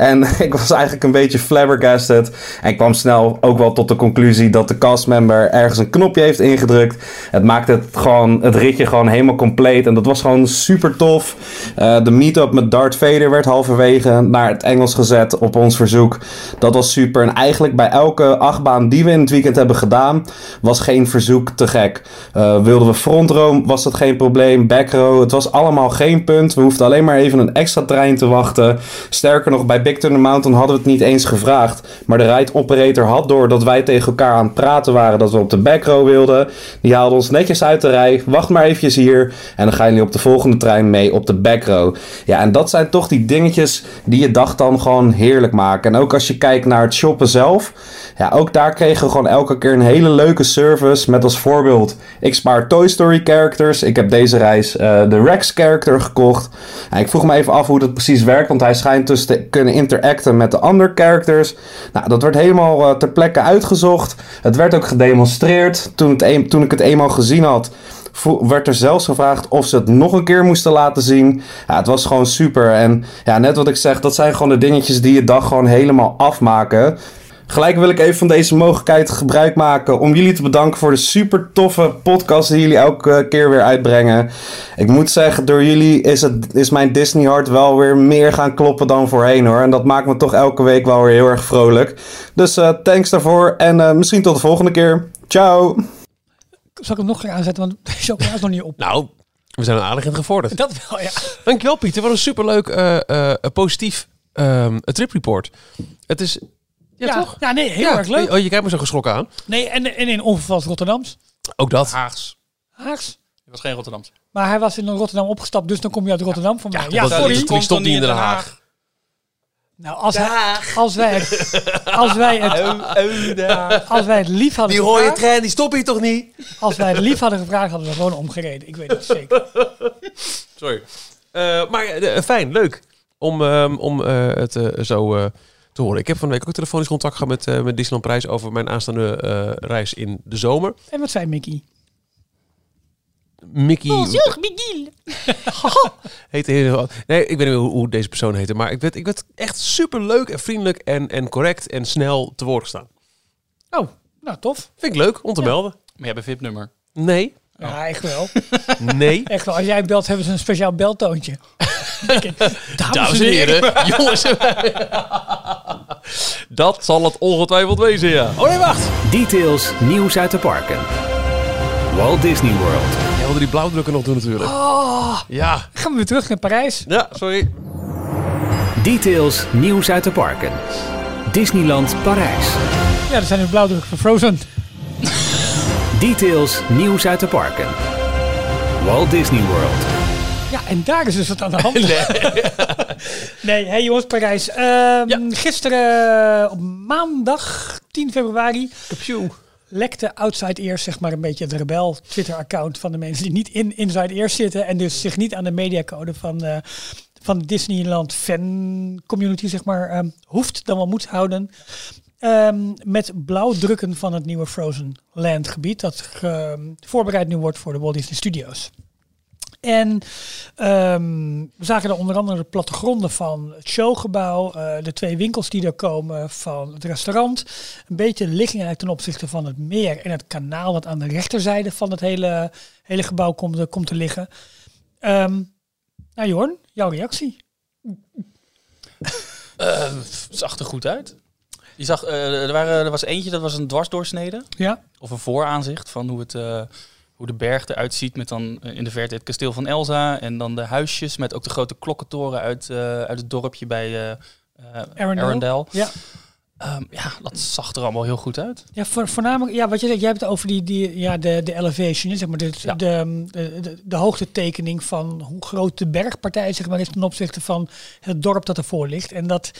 En ik was eigenlijk een beetje flabbergasted. En kwam snel ook wel tot de conclusie dat de castmember ergens een knopje heeft ingedrukt. Het maakte het, gewoon, het ritje gewoon helemaal compleet. En dat was gewoon super tof. Eh, de meet-up met Darth Vader werd halverwege naar het Engels gezet op ons verzoek. Dat was super. En eigenlijk bij elke achtbaan die we in het weekend hebben gedaan, was geen verzoek te gek. Eh, wilden we frontrow, was dat geen probleem. Backrow, het was allemaal geen punt. We hoefden alleen maar even een extra trein te wachten. Sterker nog, bij Big Thunder Mountain hadden we het niet eens gevraagd. Maar de ride had door dat wij tegen elkaar aan het praten waren dat we op de backrow wilden. Die haalde ons netjes uit de rij. Wacht maar eventjes hier. En dan gaan jullie op de volgende trein mee op de backrow. Ja, en dat zijn toch die dingetjes die je dag dan gewoon heerlijk maken. En ook als je kijkt naar het shoppen zelf. Ja, ook daar kregen we gewoon elke keer een hele leuke service. Met als voorbeeld, ik spaar Toy Story characters. Ik heb deze reis eh, de Rex character gekocht. Ik vroeg me even af hoe dat precies werkt. Want hij schijnt dus te kunnen interacten met de andere characters. Nou, dat werd helemaal eh, ter plekke uitgezocht. Het werd ook gedemonstreerd. Toen, het toen ik het eenmaal gezien had werd er zelfs gevraagd of ze het nog een keer moesten laten zien. Ja, het was gewoon super. En ja, net wat ik zeg, dat zijn gewoon de dingetjes die je dag gewoon helemaal afmaken. Gelijk wil ik even van deze mogelijkheid gebruik maken om jullie te bedanken voor de super toffe podcast die jullie elke keer weer uitbrengen. Ik moet zeggen, door jullie is, het, is mijn Disney hart wel weer meer gaan kloppen dan voorheen hoor. En dat maakt me toch elke week wel weer heel erg vrolijk. Dus eh, thanks daarvoor en eh, misschien tot de volgende keer. Ciao! Zal ik hem nog een keer aanzetten, want de chocola is nog niet op. Nou, we zijn een aardig in gevorderd. Dat wel, ja. Dankjewel Pieter, wat een superleuk eh, eh, positief ehm tripreport. Het is... Ja, ja, toch? Ja, nee, heel Ja. erg leuk. Oh, je kijkt me zo geschrokken aan. Nee, en, en in onvervals Rotterdams. Ook dat. Haags. Haags. Het was geen Rotterdamse. Maar hij was in Rotterdam opgestapt, dus dan kom je uit Rotterdam van mij. Ja, sorry. die stond niet in Den Haag. Nou, als, hij, als, wij het, als, wij het, als wij het lief hadden Die rode trein, die stop je toch niet? als wij het lief hadden gevraagd, hadden we gewoon omgereden. Ik weet het zeker. Sorry. Eh, maar eh, fijn, leuk om, ehm, om eh, het eh, zo eh, te horen. Ik heb van de week ook telefonisch contact gehad met, eh met Disneyland Prijs over mijn aanstaande eh, reis in de zomer. En wat zei Mickey? Mickey Miguel. heette heel... Nee, ik weet niet hoe, hoe deze persoon heette. Maar ik werd, ik werd echt super leuk en vriendelijk en, en correct en snel te woord gestaan. Oh, nou tof. Vind ik leuk om te melden. Maar je hebt een VIP-nummer. Nee, Ja, echt wel. nee. Echt wel. Als jij belt, hebben ze een speciaal beltoontje. Dames en heren, jongens. Dat zal het ongetwijfeld wezen, ja. Oh nee, wacht. Details, nieuws uit de parken. Walt Disney World. Jij wilde die blauwdrukken nog doen natuurlijk. Oh, Ja. gaan we weer terug naar Parijs. Ja, sorry. Details, nieuws uit de parken. Disneyland Parijs. Ja, er zijn nu blauwdrukken van Frozen. Details, nieuws uit de parken. Walt Disney World. Ja, en daar is dus wat aan de hand. Nee, hey jongens, Parijs. Ehm, Gisteren eh, op maandag 10 februari lekte Outside Ears, zeg maar een beetje het rebel Twitter-account van de mensen die niet in Inside Ears zitten en dus zich niet aan de mediacode van, eh, van de Disneyland fan community, zeg maar, ehm, hoeft dan wel moet houden. Ehm, met blauwdrukken van het nieuwe Frozen Land gebied. Dat ge- voorbereid nu wordt voor de Walt Disney Studios. En ehm, we zagen er onder andere de plattegronden van het showgebouw, eh, de twee winkels die er komen van het restaurant. Een beetje ligging eigenlijk ten opzichte van het meer en het kanaal dat aan de rechterzijde van het hele, hele gebouw komt, eh, komt te liggen. Ehm nou Jorn, jouw reactie? Eh, zag er goed uit. Je zag, eh, er, waren, er was eentje, dat was een dwarsdoorsnede. Ja, Of een vooraanzicht van hoe, het, hoe de berg eruit ziet. Met dan eh, in de verte het kasteel van Elsa. En dan de huisjes met ook de grote klokkentoren uit, eh, uit het dorpje bij eh, Arendelle. Arendelle. ja. Ehm, ja, dat zag er allemaal heel goed uit. Ja, voor, voornamelijk, ja, wat je zegt, jij hebt het over die, die, ja, de, de elevation, zeg maar, de, Ja. de, de, de, de hoogtetekening van hoe groot de bergpartij zeg maar, is ten opzichte van het dorp dat ervoor ligt. En dat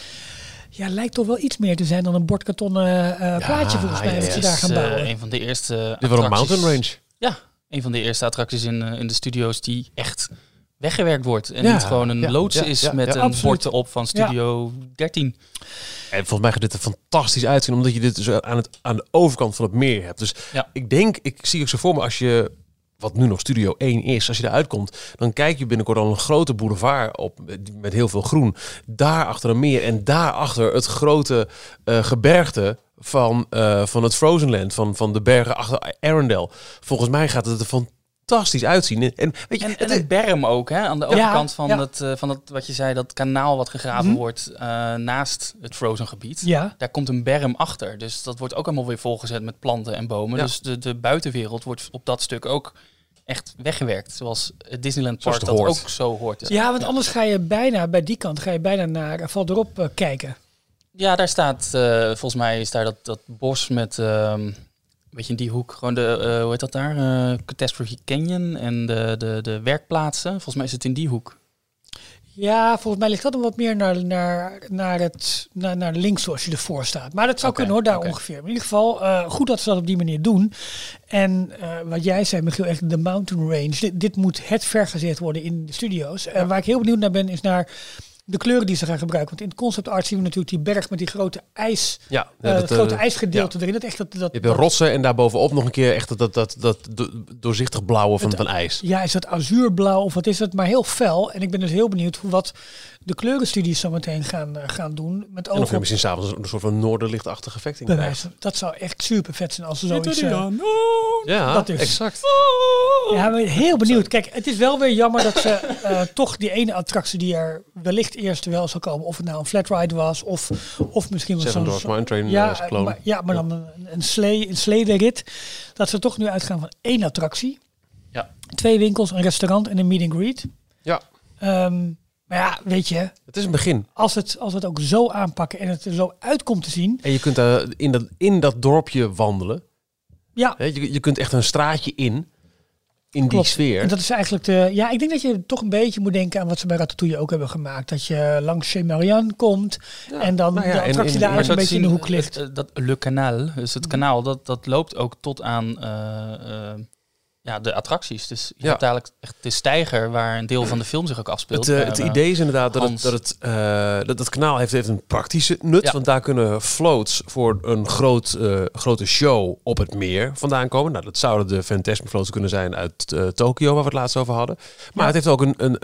ja, lijkt toch wel iets meer te zijn dan een bordkartonnen eh plaatje volgens mij ja, dat daar gaan bouwen. een van de eerste Dit wordt een mountain range. Ja, een van de eerste attracties in, eh, in de studio's die echt weggewerkt wordt. En Ja, niet gewoon een ja, loods ja, is ja, met ja, een bord erop van Studio 13. En volgens mij gaat dit er fantastisch uitzien, omdat je dit dus aan, het, aan de overkant van het meer hebt. Dus Ja. ik denk, ik zie ook zo voor me, als je, wat nu nog Studio 1 is, als je eruit komt, dan kijk je binnenkort al een grote boulevard op met- met heel veel groen. Daar achter een meer en daarachter het grote eh, gebergte van, eh, van het Frozen Land, van, van de bergen achter Arendelle. Volgens mij gaat het er fantastisch uitzien. En weet je, En, en het- berm ook, hè? Aan de Ja, overkant van, ja. Het, eh, van het, wat je zei, dat kanaal wat gegraven Mhm. wordt eh, naast het Frozen gebied. Ja, Daar komt een berm achter. Dus dat wordt ook allemaal weer volgezet met planten en bomen. Ja. Dus de, de buitenwereld wordt op dat stuk ook echt weggewerkt. Zoals het Disneyland Zoals Park het dat hoort. ook zo hoort. ja want anders ga je bijna, bij die kant, ga je bijna naar uh, Valderop eh, kijken. Ja, daar staat, eh, volgens mij is daar dat, dat bos met, ehm, beetje in die hoek, gewoon de, eh, hoe heet dat daar? Eh, Catastrophe Canyon en de, de, de werkplaatsen. Volgens mij is het in die hoek. Ja, volgens mij ligt dat dan wat meer naar, naar, naar, het, naar, naar links zoals je ervoor staat. Maar dat zou kunnen hoor, daar ongeveer. Maar in ieder geval, eh, goed dat ze dat op die manier doen. En wat jij zei, Michiel, echt de mountain range. Dit, dit moet het vergezet worden in de studio's. En waar ik heel benieuwd naar ben, is naar de kleuren die ze gaan gebruiken. Want in het concept art zien we natuurlijk die berg met die grote ijs, ja, eh, ja, het grote eh, ijsgedeelte erin. Dat echt dat, dat, Je hebt de rotsen en daarbovenop nog een keer echt dat, dat, dat, dat do- doorzichtig blauwe van, Het- van ijs. Ja, is dat azuurblauw of wat is het? Maar heel fel. En ik ben dus heel benieuwd hoe wat de kleurenstudies zo meteen gaan, eh, gaan doen. Met En oog of je misschien s'avonds een soort van noorderlichtachtig effect in. Dat zou echt super vet zijn als ze zoiets... eh, Ja, Dat is. exact. ja, maar heel benieuwd. Kijk, het is wel weer jammer dat ze eh, toch die ene attractie die er wellicht eerst wel zal komen. Of het nou een flat ride was of, of misschien wel Seven zo'n... Mine Train ja, maar, ja, maar dan een, een, slee, een slederit. Dat ze toch nu uitgaan van één attractie. Ja. Twee winkels, een restaurant en een meet and greet. Ja, Ehm, maar ja, weet je, het is een begin. als het, als we het ook zo aanpakken en het er zo uitkomt te zien. En je kunt daar in dat, in dat dorpje wandelen. Ja, Je, je kunt echt een straatje in, in die sfeer. En dat is eigenlijk de. Ja, ik denk dat je toch een beetje moet denken aan wat ze bij Ratatouille ook hebben gemaakt. Dat je langs Chez Marianne komt en dan nou ja, de en- attractie en- daar een zo te beetje in de zien, hoek ligt. het, eh, dat Le Canal, dus het kanaal, dat, dat loopt ook tot aan eh, eh, ja, de attracties. Dus je Ja. hebt eigenlijk echt de steiger waar een deel van de film zich ook afspeelt. Het, eh, het eh, idee is inderdaad dat het, dat het eh, dat, dat kanaal heeft, heeft een praktische nut. Ja. Want daar kunnen floats voor een groot, grote show op het meer vandaan komen. Nou, dat zouden de Fantasmic floats kunnen zijn uit Tokio, waar we het laatst over hadden. Maar het heeft ook een, een,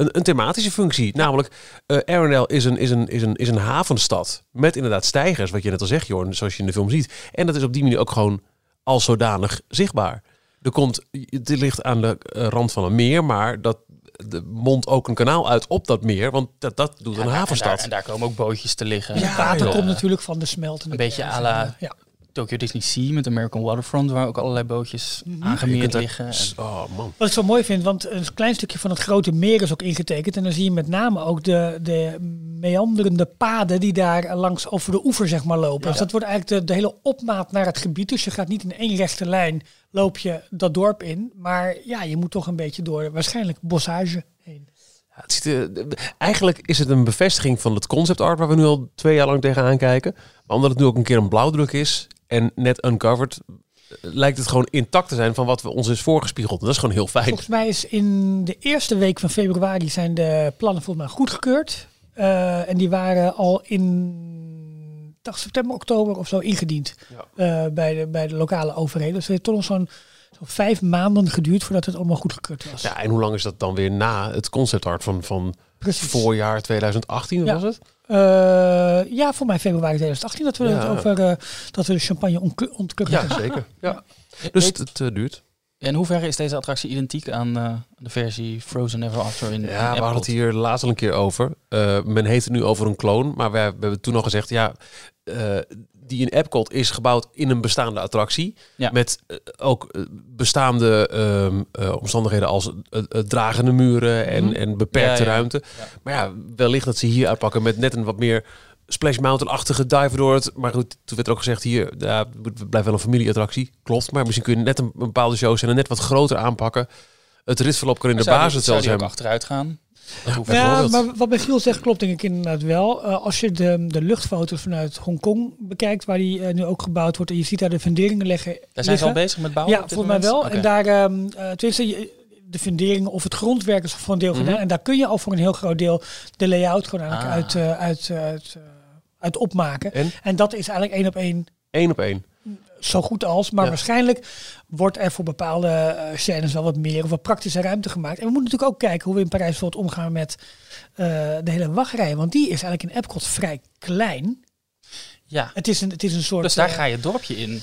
een, een thematische functie. Namelijk, Arendelle is een, is, een, is, een, is een havenstad. Met inderdaad stijgers, wat je net al zegt, Jorn, zoals je in de film ziet. En dat is op die manier ook gewoon als zodanig zichtbaar. Er komt, het ligt aan de eh, rand van een meer, maar dat de mondt ook een kanaal uit op dat meer, want dat, dat doet ja, een havenstad. En daar, en daar komen ook bootjes te liggen. Ja, het water komt natuurlijk van de smeltende een beetje à la- Ja. Tokyo Disney Sea met American Waterfront, waar ook allerlei bootjes Je aangemeerd liggen. En- Oh man. Wat ik zo mooi vind, want een klein stukje van het grote meer is ook ingetekend. En dan zie je met name ook de, de meanderende paden die daar langs over de oever zeg maar lopen. Dus dat wordt eigenlijk de, de hele opmaat naar het gebied. Dus je gaat niet in één rechte lijn loop je dat dorp in. Maar ja, je moet toch een beetje door waarschijnlijk bossage heen. Ja, het ziet, de- eigenlijk is het een bevestiging van het concept art waar we nu al twee jaar lang tegenaan kijken. Maar omdat het nu ook een keer een blauwdruk is en net uncovered, eh, lijkt het gewoon intact te zijn van wat we ons is voorgespiegeld. Dat is gewoon heel fijn. Volgens mij is in de eerste week van februari zijn de plannen volgens mij goedgekeurd. Eh, en die waren al in dacht september, oktober of zo ingediend Ja. eh, bij, de, bij de lokale overheden. Dus het heeft toch nog zo'n zo'n vijf maanden geduurd voordat het allemaal goedgekeurd was. Ja, en hoe lang is dat dan weer na het conceptart van, van Precies. voorjaar 2018 Ja. was het? Eh, ja, voor mij februari 2018 dat we Ja. het over eh, dat we de champagne ontk- ontkurken. Ja, zeker. Ja. Dus het eh, duurt. In hoeverre is deze attractie identiek aan eh, de versie Frozen Ever After in in Ja, we hadden het hier laatst al een keer over. Eh, men heeft het nu over een kloon, maar we, we hebben toen al gezegd, ja, eh, die in Epcot is gebouwd in een bestaande attractie. Ja. Met ook bestaande ehm, eh, omstandigheden als dragende muren en, Mhm. en beperkte Ja, ja. ruimte. Maar ja, wellicht dat ze hier uitpakken met net een wat meer Splash Mountain-achtige dive door het. Maar goed, toen werd er ook gezegd hier, ja, het blijft wel een familieattractie. Klopt, maar misschien kun je net een, een bepaalde shows en net wat groter aanpakken. Het ritverloop kan in de basis zou zelfs die ook zijn. achteruit gaan? Ja, bijvoorbeeld. maar wat Michiel zegt klopt denk ik inderdaad wel. Eh, als je de, de luchtfoto's vanuit Hongkong bekijkt, waar die eh, nu ook gebouwd wordt, en je ziet daar de funderingen liggen. Daar zijn ze al bezig met bouwen? Ja, volgens mij wel. En daar, ehm eh, tenminste, je- de funderingen of het grondwerk is voor een deel Mhm. gedaan. En daar kun je al voor een heel groot deel de layout gewoon eigenlijk Ah. uit, uit, eh, uit, uit opmaken. En En dat is eigenlijk één op één één op één. zo goed als. Maar Ja. waarschijnlijk wordt er voor bepaalde eh scènes wel wat meer of wat praktische ruimte gemaakt. En we moeten natuurlijk ook kijken hoe we in Parijs bijvoorbeeld omgaan met eh, de hele wachtrij. Want die is eigenlijk in Epcot vrij klein. Ja, Het is een, het is een soort... dus daar eh, ga je het dorpje in.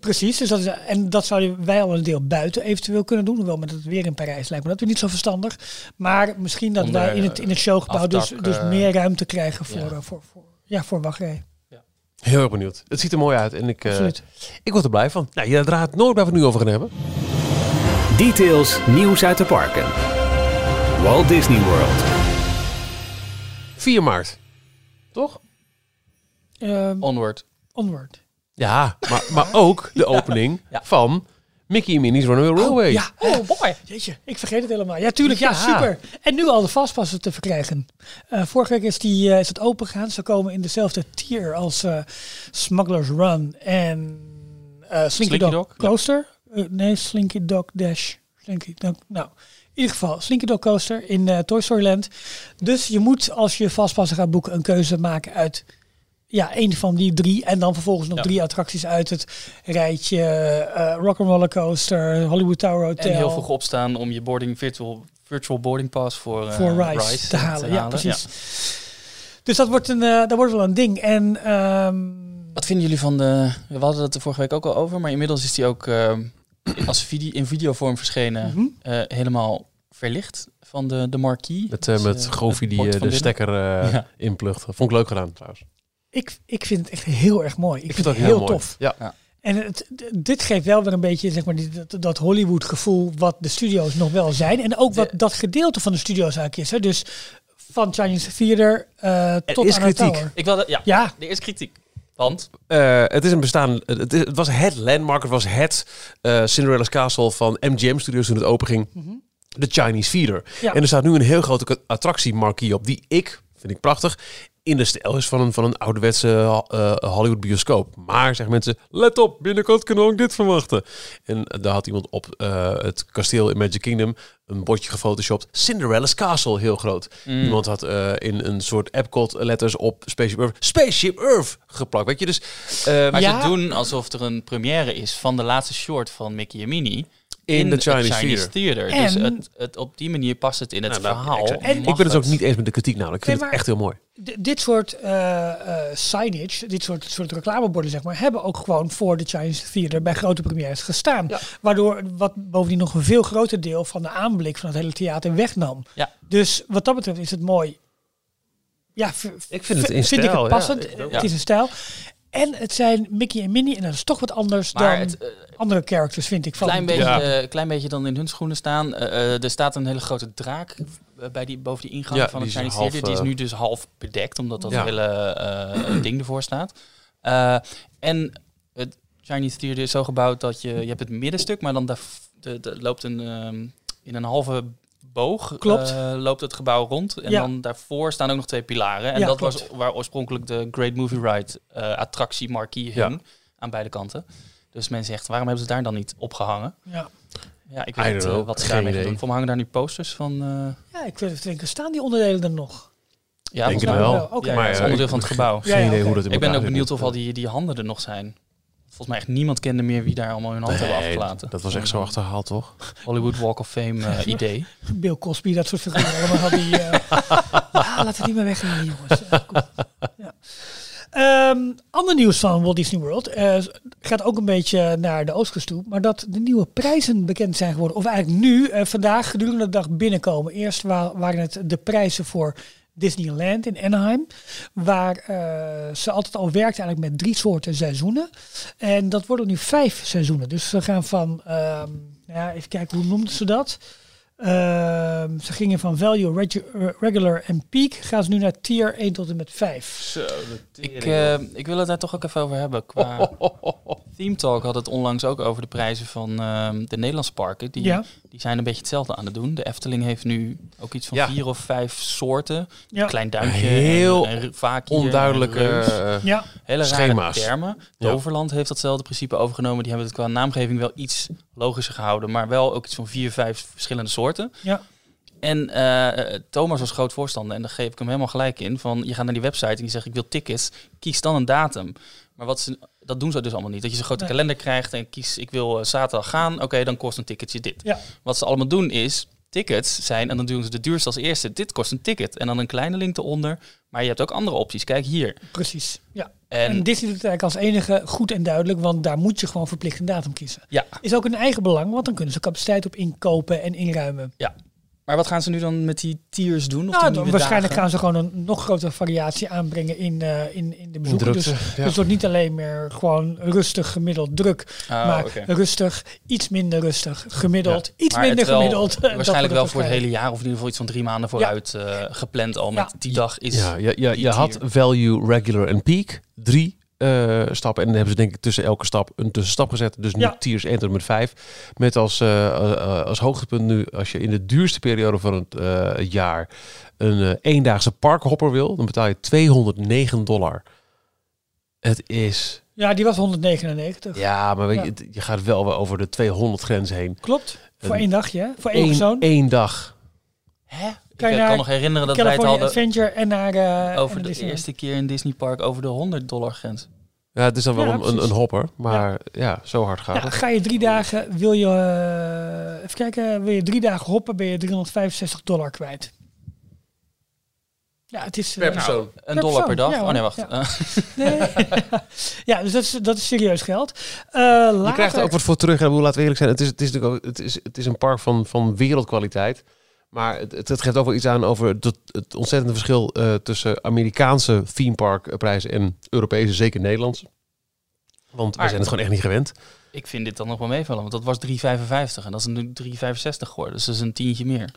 Precies, dus dat is, en dat zouden wij al een deel buiten eventueel kunnen doen. Hoewel met het weer in Parijs lijkt me dat weer niet zo verstandig. Maar misschien dat Onder, wij in het, in het showgebouw dus, afdak, dus meer ruimte krijgen voor, ja. voor, voor, ja, voor wachtrij. Heel erg benieuwd. Het ziet er mooi uit en ik, eh, Absoluut. ik word er blij van. Nou, je raadt nooit waar we het nu over gaan hebben. Details, nieuws uit de parken. Walt Disney World. 4 maart. Toch? Ehm, Onward. onward. Ja, maar, maar ook de opening Ja. van Mickey en Minnie's Runaway Railway. ja, Oh, boy. Jeetje, ik vergeet het helemaal. Ja, tuurlijk. Ja, Ja. super. En nu al de vastpassen te verkrijgen. Eh, vorige week is, die, eh, is het open gegaan. Ze komen in dezelfde tier als eh, Smuggler's Run en eh Slinky, Slinky Dog, Dog, ja. Coaster. Nee, Slinky Dog Dash. Slinky Dog, nou, in ieder geval Slinky Dog Coaster in eh, Toy Story Land. Dus je moet als je vastpassen gaat boeken een keuze maken uit ja, een van die drie. En dan vervolgens nog Ja. drie attracties uit het rijtje. eh Rock'n'Roller Coaster, Hollywood Tower Hotel. En heel vroeg opstaan om je boarding virtual, virtual boarding pass voor, eh, voor Rise, Rise te halen. Ja, precies. Dus dat wordt, een, eh, dat wordt wel een ding. En ehm, Wat vinden jullie van de... We hadden het er vorige week ook al over, maar inmiddels is die ook als video, in videovorm verschenen. eh, helemaal verlicht van de, de marquee. Met, Dus, met die de binnen. stekker eh Ja. inplucht. Vond ik leuk gedaan trouwens. Ik, ik vind het echt heel erg mooi. Ik, Ik vind het heel, tof. Ja. En het, dit geeft wel weer een beetje zeg maar, die, dat, dat Hollywood gevoel wat de studio's nog wel zijn. En ook wat De- dat gedeelte van de studio's eigenlijk is. Hè. Dus van Chinese Theater eh tot is aan het kritiek. Tower. Ik wilde, ja, Ja, er is kritiek. Want Eh, het is een bestaan. Het, is- het was het landmark. Het was het eh, Cinderella's Castle van MGM Studios toen het open ging. De Chinese Theater. Ja. En er staat nu een heel grote attractie marquee op die ik vind ik prachtig in de stijl is van een, van een ouderwetse eh, Hollywood bioscoop. Maar zeggen mensen, let op, binnenkort kunnen we ook dit verwachten. En daar had iemand op eh, het kasteel in Magic Kingdom een bordje gefotoshopt. Cinderella's Castle, heel groot. Mm. Iemand had eh, in een soort Epcot letters op Spaceship Earth, Spaceship Earth geplakt. Weet je, dus... eh, Maar Ja. ze doen alsof er een première is van de laatste short van Mickey en Minnie. In de Chinese Theater. En- Dus het, het, op die manier past het in het Nou, verhaal. En- ik ben het ook het. niet eens met de kritiek namelijk. Ik vind Nee, het echt heel mooi. Dit soort eh, eh, signage, dit soort, soort reclameborden, zeg maar, hebben ook gewoon voor de Chinese Theater bij grote premières gestaan. Ja. Waardoor wat bovendien nog een veel groter deel van de aanblik van het hele theater wegnam. Ja. Dus wat dat betreft is het mooi. Ja, Ik vind het in vind ik het ja. passend. Ook. Het is een stijl. En het zijn Mickey en Minnie en dat is toch wat anders Maar dan het, eh, andere characters, vind ik. Van klein, beetje, Ja. eh, klein beetje dan in hun schoenen staan. Eh, er staat een hele grote draak bij die, boven die ingang Ja, van het Chinese Theater. Die is nu dus half bedekt, omdat dat Ja. hele eh, ding ervoor staat. Eh, en het Chinese Theater is zo gebouwd dat je, je hebt het middenstuk, maar dan daar de, de, loopt een, ehm, in een halve boog Klopt. eh, loopt het gebouw rond. En Ja. dan daarvoor staan ook nog twee pilaren. En Ja, dat klopt. was waar oorspronkelijk de Great Movie Ride eh, attractie marquee Ja. hing. Aan beide kanten. Dus men zegt, waarom hebben ze daar dan niet opgehangen? Ja. Ja, ik weet niet eh, wat ze daarmee doen. Voor me hangen daar nu posters van. eh, ja, ik weet het denken, staan die onderdelen er nog? Ja, Denk het wel. wel. Oké. Ja, Maar, dat is onderdeel ik- van het gebouw. Geen idee hoe dat in Ik ben ook benieuwd of al die, die handen er nog zijn. Volgens mij echt niemand kende meer wie daar allemaal hun hand hebben Nee, afgelaten. dat was echt zo achterhaald, toch? Hollywood Walk of Fame eh, idee. Bill Cosby, dat soort figuren allemaal had die... ah, laten we het niet meer weghalen, jongens. Ja. Ehm, ander nieuws van Walt Disney World eh, gaat ook een beetje naar de oostkust toe, maar dat de nieuwe prijzen bekend zijn geworden. Of eigenlijk nu, eh, vandaag gedurende de dag binnenkomen. Eerst wa- waren het de prijzen voor Disneyland in Anaheim, waar eh, ze altijd al werkt eigenlijk met drie soorten seizoenen. En dat worden nu vijf seizoenen. Dus ze gaan van, ehm, ja, even kijken, hoe noemden ze dat? Ehm, ze gingen van value, regu- eh, regular en peak. Gaan ze nu naar tier 1 tot en met 5. Ik, eh, ik wil het daar toch ook even over hebben. Qua Theme Talk had het onlangs ook over de prijzen van ehm, de Nederlandse parken. Die, Ja, die zijn een beetje hetzelfde aan het doen. De Efteling heeft nu ook iets van Ja. vier of vijf soorten. ja, Klein duimpje, Heel en, en vaak Onduidelijke... eh, ja. Hele rare schema's. termen. Ja. Toverland heeft datzelfde principe overgenomen. Die hebben het qua naamgeving wel iets logischer gehouden. Maar wel ook iets van vier, vijf verschillende soorten. Ja. En eh, Thomas was groot voorstander. En daar geef ik hem helemaal gelijk in. Van, je gaat naar die website en die zegt ik wil tickets. Kies dan een datum. Maar wat ze, dat doen ze dus allemaal niet. Dat je zo'n grote Nee. kalender krijgt en kies ik wil eh, zaterdag gaan. Oké, dan kost een ticketje dit. Ja. Wat ze allemaal doen is tickets zijn en dan doen ze de duurste als eerste. Dit kost een ticket. En dan een kleine link eronder. Maar je hebt ook andere opties. Kijk hier. precies. Ja. En, En, Disney doet het eigenlijk als enige goed en duidelijk, want daar moet je gewoon verplicht een datum kiezen. ja, Is ook een eigen belang, want dan kunnen ze capaciteit op inkopen en inruimen. Maar wat gaan ze nu dan met die tiers doen? Of Nou, waarschijnlijk dagen? gaan ze gewoon een nog grotere variatie aanbrengen in, eh, in, in de bezoeken. Dus, dus het wordt niet alleen meer gewoon rustig, gemiddeld, druk. Oh, maar rustig, iets minder rustig, gemiddeld, iets Maar minder wel- gemiddeld. Dat Waarschijnlijk wel voor het hele jaar of in ieder geval iets van drie maanden vooruit eh, gepland al. Met Ja. die dag is Ja, je, je, die je had value, regular en peak. Drie eh, stappen. En dan hebben ze denk ik tussen elke stap een tussenstap gezet. Dus nu Ja. tiers 1 tot en met 5. Met als, eh, eh, als hoogtepunt nu, als je in de duurste periode van het jaar een eendaagse parkhopper wil, dan betaal je 209 dollar. Het is... Ja, die was 199. Ja, maar weet je, Ja. het- je gaat wel weer over de 200 grens heen. Klopt. Voor Een- één dagje, hè? Voor één Eén, persoon. één dag. Hè? Ik Kan je eh, kan nog herinneren dat wij het California hadden Adventure en naar... eh, over en de eerste keer in Disney Park over de 100 dollar grens. Ja, het is dan wel Ja, een, een, hopper. Maar ja, zo hard gaat Ja, het. ga je drie dagen, wil je, eh, even kijken, wil je drie dagen hoppen, ben je 365 dollar kwijt. Ja, het is... eh, Nou, een Per dollar per persoon, dag. ja, oh nee, wacht. Ja. Nee. ja, dus dat is, dat is serieus geld. Eh, Je later, krijgt er ook wat voor terug. En laten we eerlijk zijn, het is, het is, natuurlijk ook, het is, het is een park van, van wereldkwaliteit. Maar het, het, geeft ook wel iets aan over het, het ontzettende verschil eh, tussen Amerikaanse theme park prijzen en Europese, zeker Nederlandse. Want wij zijn het gewoon echt niet gewend. ik vind dit dan nog wel meevallen, want dat was 3,55 en dat is nu 3,65 geworden. Dus dat is een tientje meer.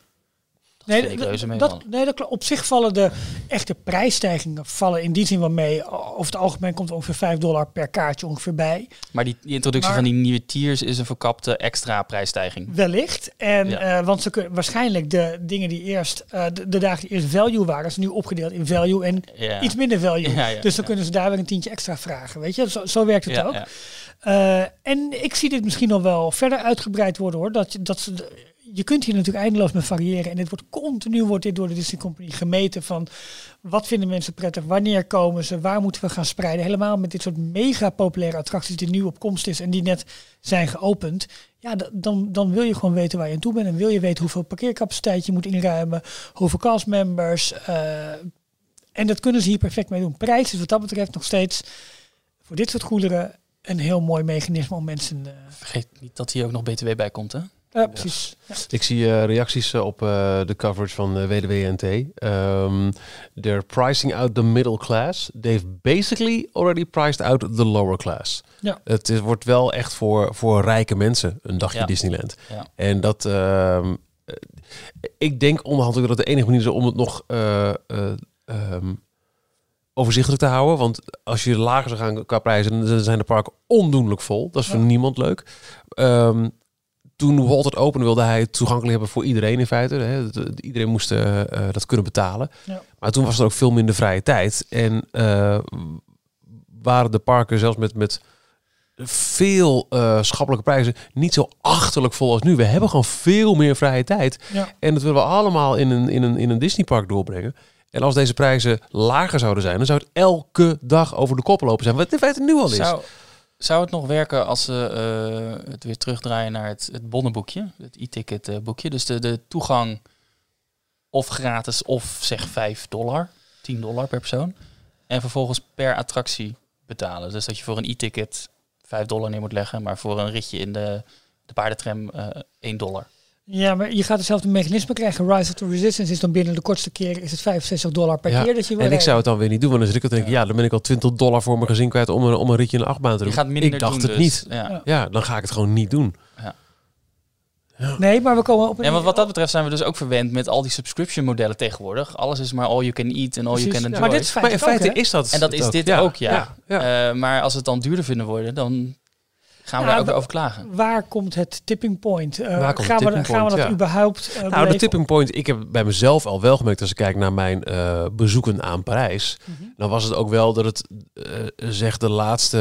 Nee, dat- nee, dat. Op zich vallen de echte prijsstijgingen vallen in die zin wel mee. Over het algemeen komt er ongeveer 5 dollar per kaartje ongeveer bij. Maar die, die introductie Maar- van die nieuwe tiers is een verkapte extra prijsstijging. Wellicht. En, Ja. eh, want ze kunnen waarschijnlijk de dingen die eerst, eh, de, de dagen die eerst value waren, is nu opgedeeld in value en Ja. iets minder value. Ja, dus dan kunnen ze daar weer een tientje extra vragen. Weet je, zo, zo werkt het ook. ja. Eh, en ik zie dit misschien nog wel verder uitgebreid worden hoor. Dat, dat ze, je kunt hier natuurlijk eindeloos mee variëren. En dit wordt continu wordt dit door de Disney Company gemeten van wat vinden mensen prettig, wanneer komen ze, waar moeten we gaan spreiden. Helemaal met dit soort mega populaire attracties die nu op komst is en die net zijn geopend. Ja, dan, dan wil je gewoon weten waar je aan toe bent. En wil je weten hoeveel parkeercapaciteit je moet inruimen, hoeveel castmembers. eh en dat kunnen ze hier perfect mee doen. Prijs is wat dat betreft nog steeds voor dit soort goederen een heel mooi mechanisme om mensen. eh Vergeet niet dat hier ook nog BTW bij komt, hè? Ja, precies. Ja. Ik zie eh, reacties eh, op eh, de coverage van uh, WDWNT. Um, they're pricing out the middle class. They've basically already priced out the lower class. Ja. Het is, wordt wel echt voor, voor rijke mensen een dagje Ja. Disneyland. Ja. En dat... ehm, eh, ik denk onderhand dat de enige manier is om het nog... eh, eh, ehm, overzichtelijk te houden. Want als je lager zou gaan qua prijzen, dan zijn de parken ondoenlijk vol. Dat is voor niemand leuk. Ehm, toen Walt het opende, wilde hij het toegankelijk hebben voor iedereen in feite. Hè. Iedereen moest eh, eh, dat kunnen betalen. Ja. Maar toen was er ook veel minder vrije tijd. En eh, waren de parken zelfs met, met veel schappelijke prijzen niet zo achterlijk vol als nu. We hebben gewoon veel meer vrije tijd. Ja. En dat willen we allemaal in een, in een, in een Disneypark doorbrengen. En als deze prijzen lager zouden zijn, dan zou het elke dag over de kop lopen zijn. Wat in feite nu al is. Zou, zou het nog werken als ze eh, het weer terugdraaien naar het, het bonnenboekje, het e-ticket eh, boekje? Dus de, de toegang of gratis of zeg 5 dollar, 10 dollar per persoon. En vervolgens per attractie betalen. Dus dat je voor een e-ticket 5 dollar neer moet leggen, maar voor een ritje in de, de paardentram eh 1 dollar. Ja, maar je gaat hetzelfde mechanisme krijgen. Rise of the Resistance is dan binnen de kortste keer is het 65 dollar per Ja, keer dat je wil En ik zou het dan weer niet doen, want dan zit ik al te denken, ja, dan ben ik al 20 dollar voor mijn gezin kwijt om een, om een ritje in de achtbaan te Je doen. gaat minder ik dacht doen het dus. niet. Ja. Ja. Ja, dan ga ik het gewoon niet doen. Nee, maar we komen op een... Ja, want wat dat betreft zijn we dus ook verwend met al die subscription modellen tegenwoordig. Alles is maar all you can eat en all you can Ja, enjoy. maar dit is Maar in feite ook, is dat En dat is dit ook, ja. ja. Eh, maar als we het dan duurder vinden worden, dan gaan we Ja, daar ook over klagen. Waar komt het tipping point? Eh, Waar komt gaan, we, gaan we dat ja. überhaupt uh, Nou, de tipping point, ik heb bij mezelf al wel gemerkt als ik kijk naar mijn eh, bezoeken aan Parijs. Mhm. Dan was het ook wel dat het, eh zeg de laatste,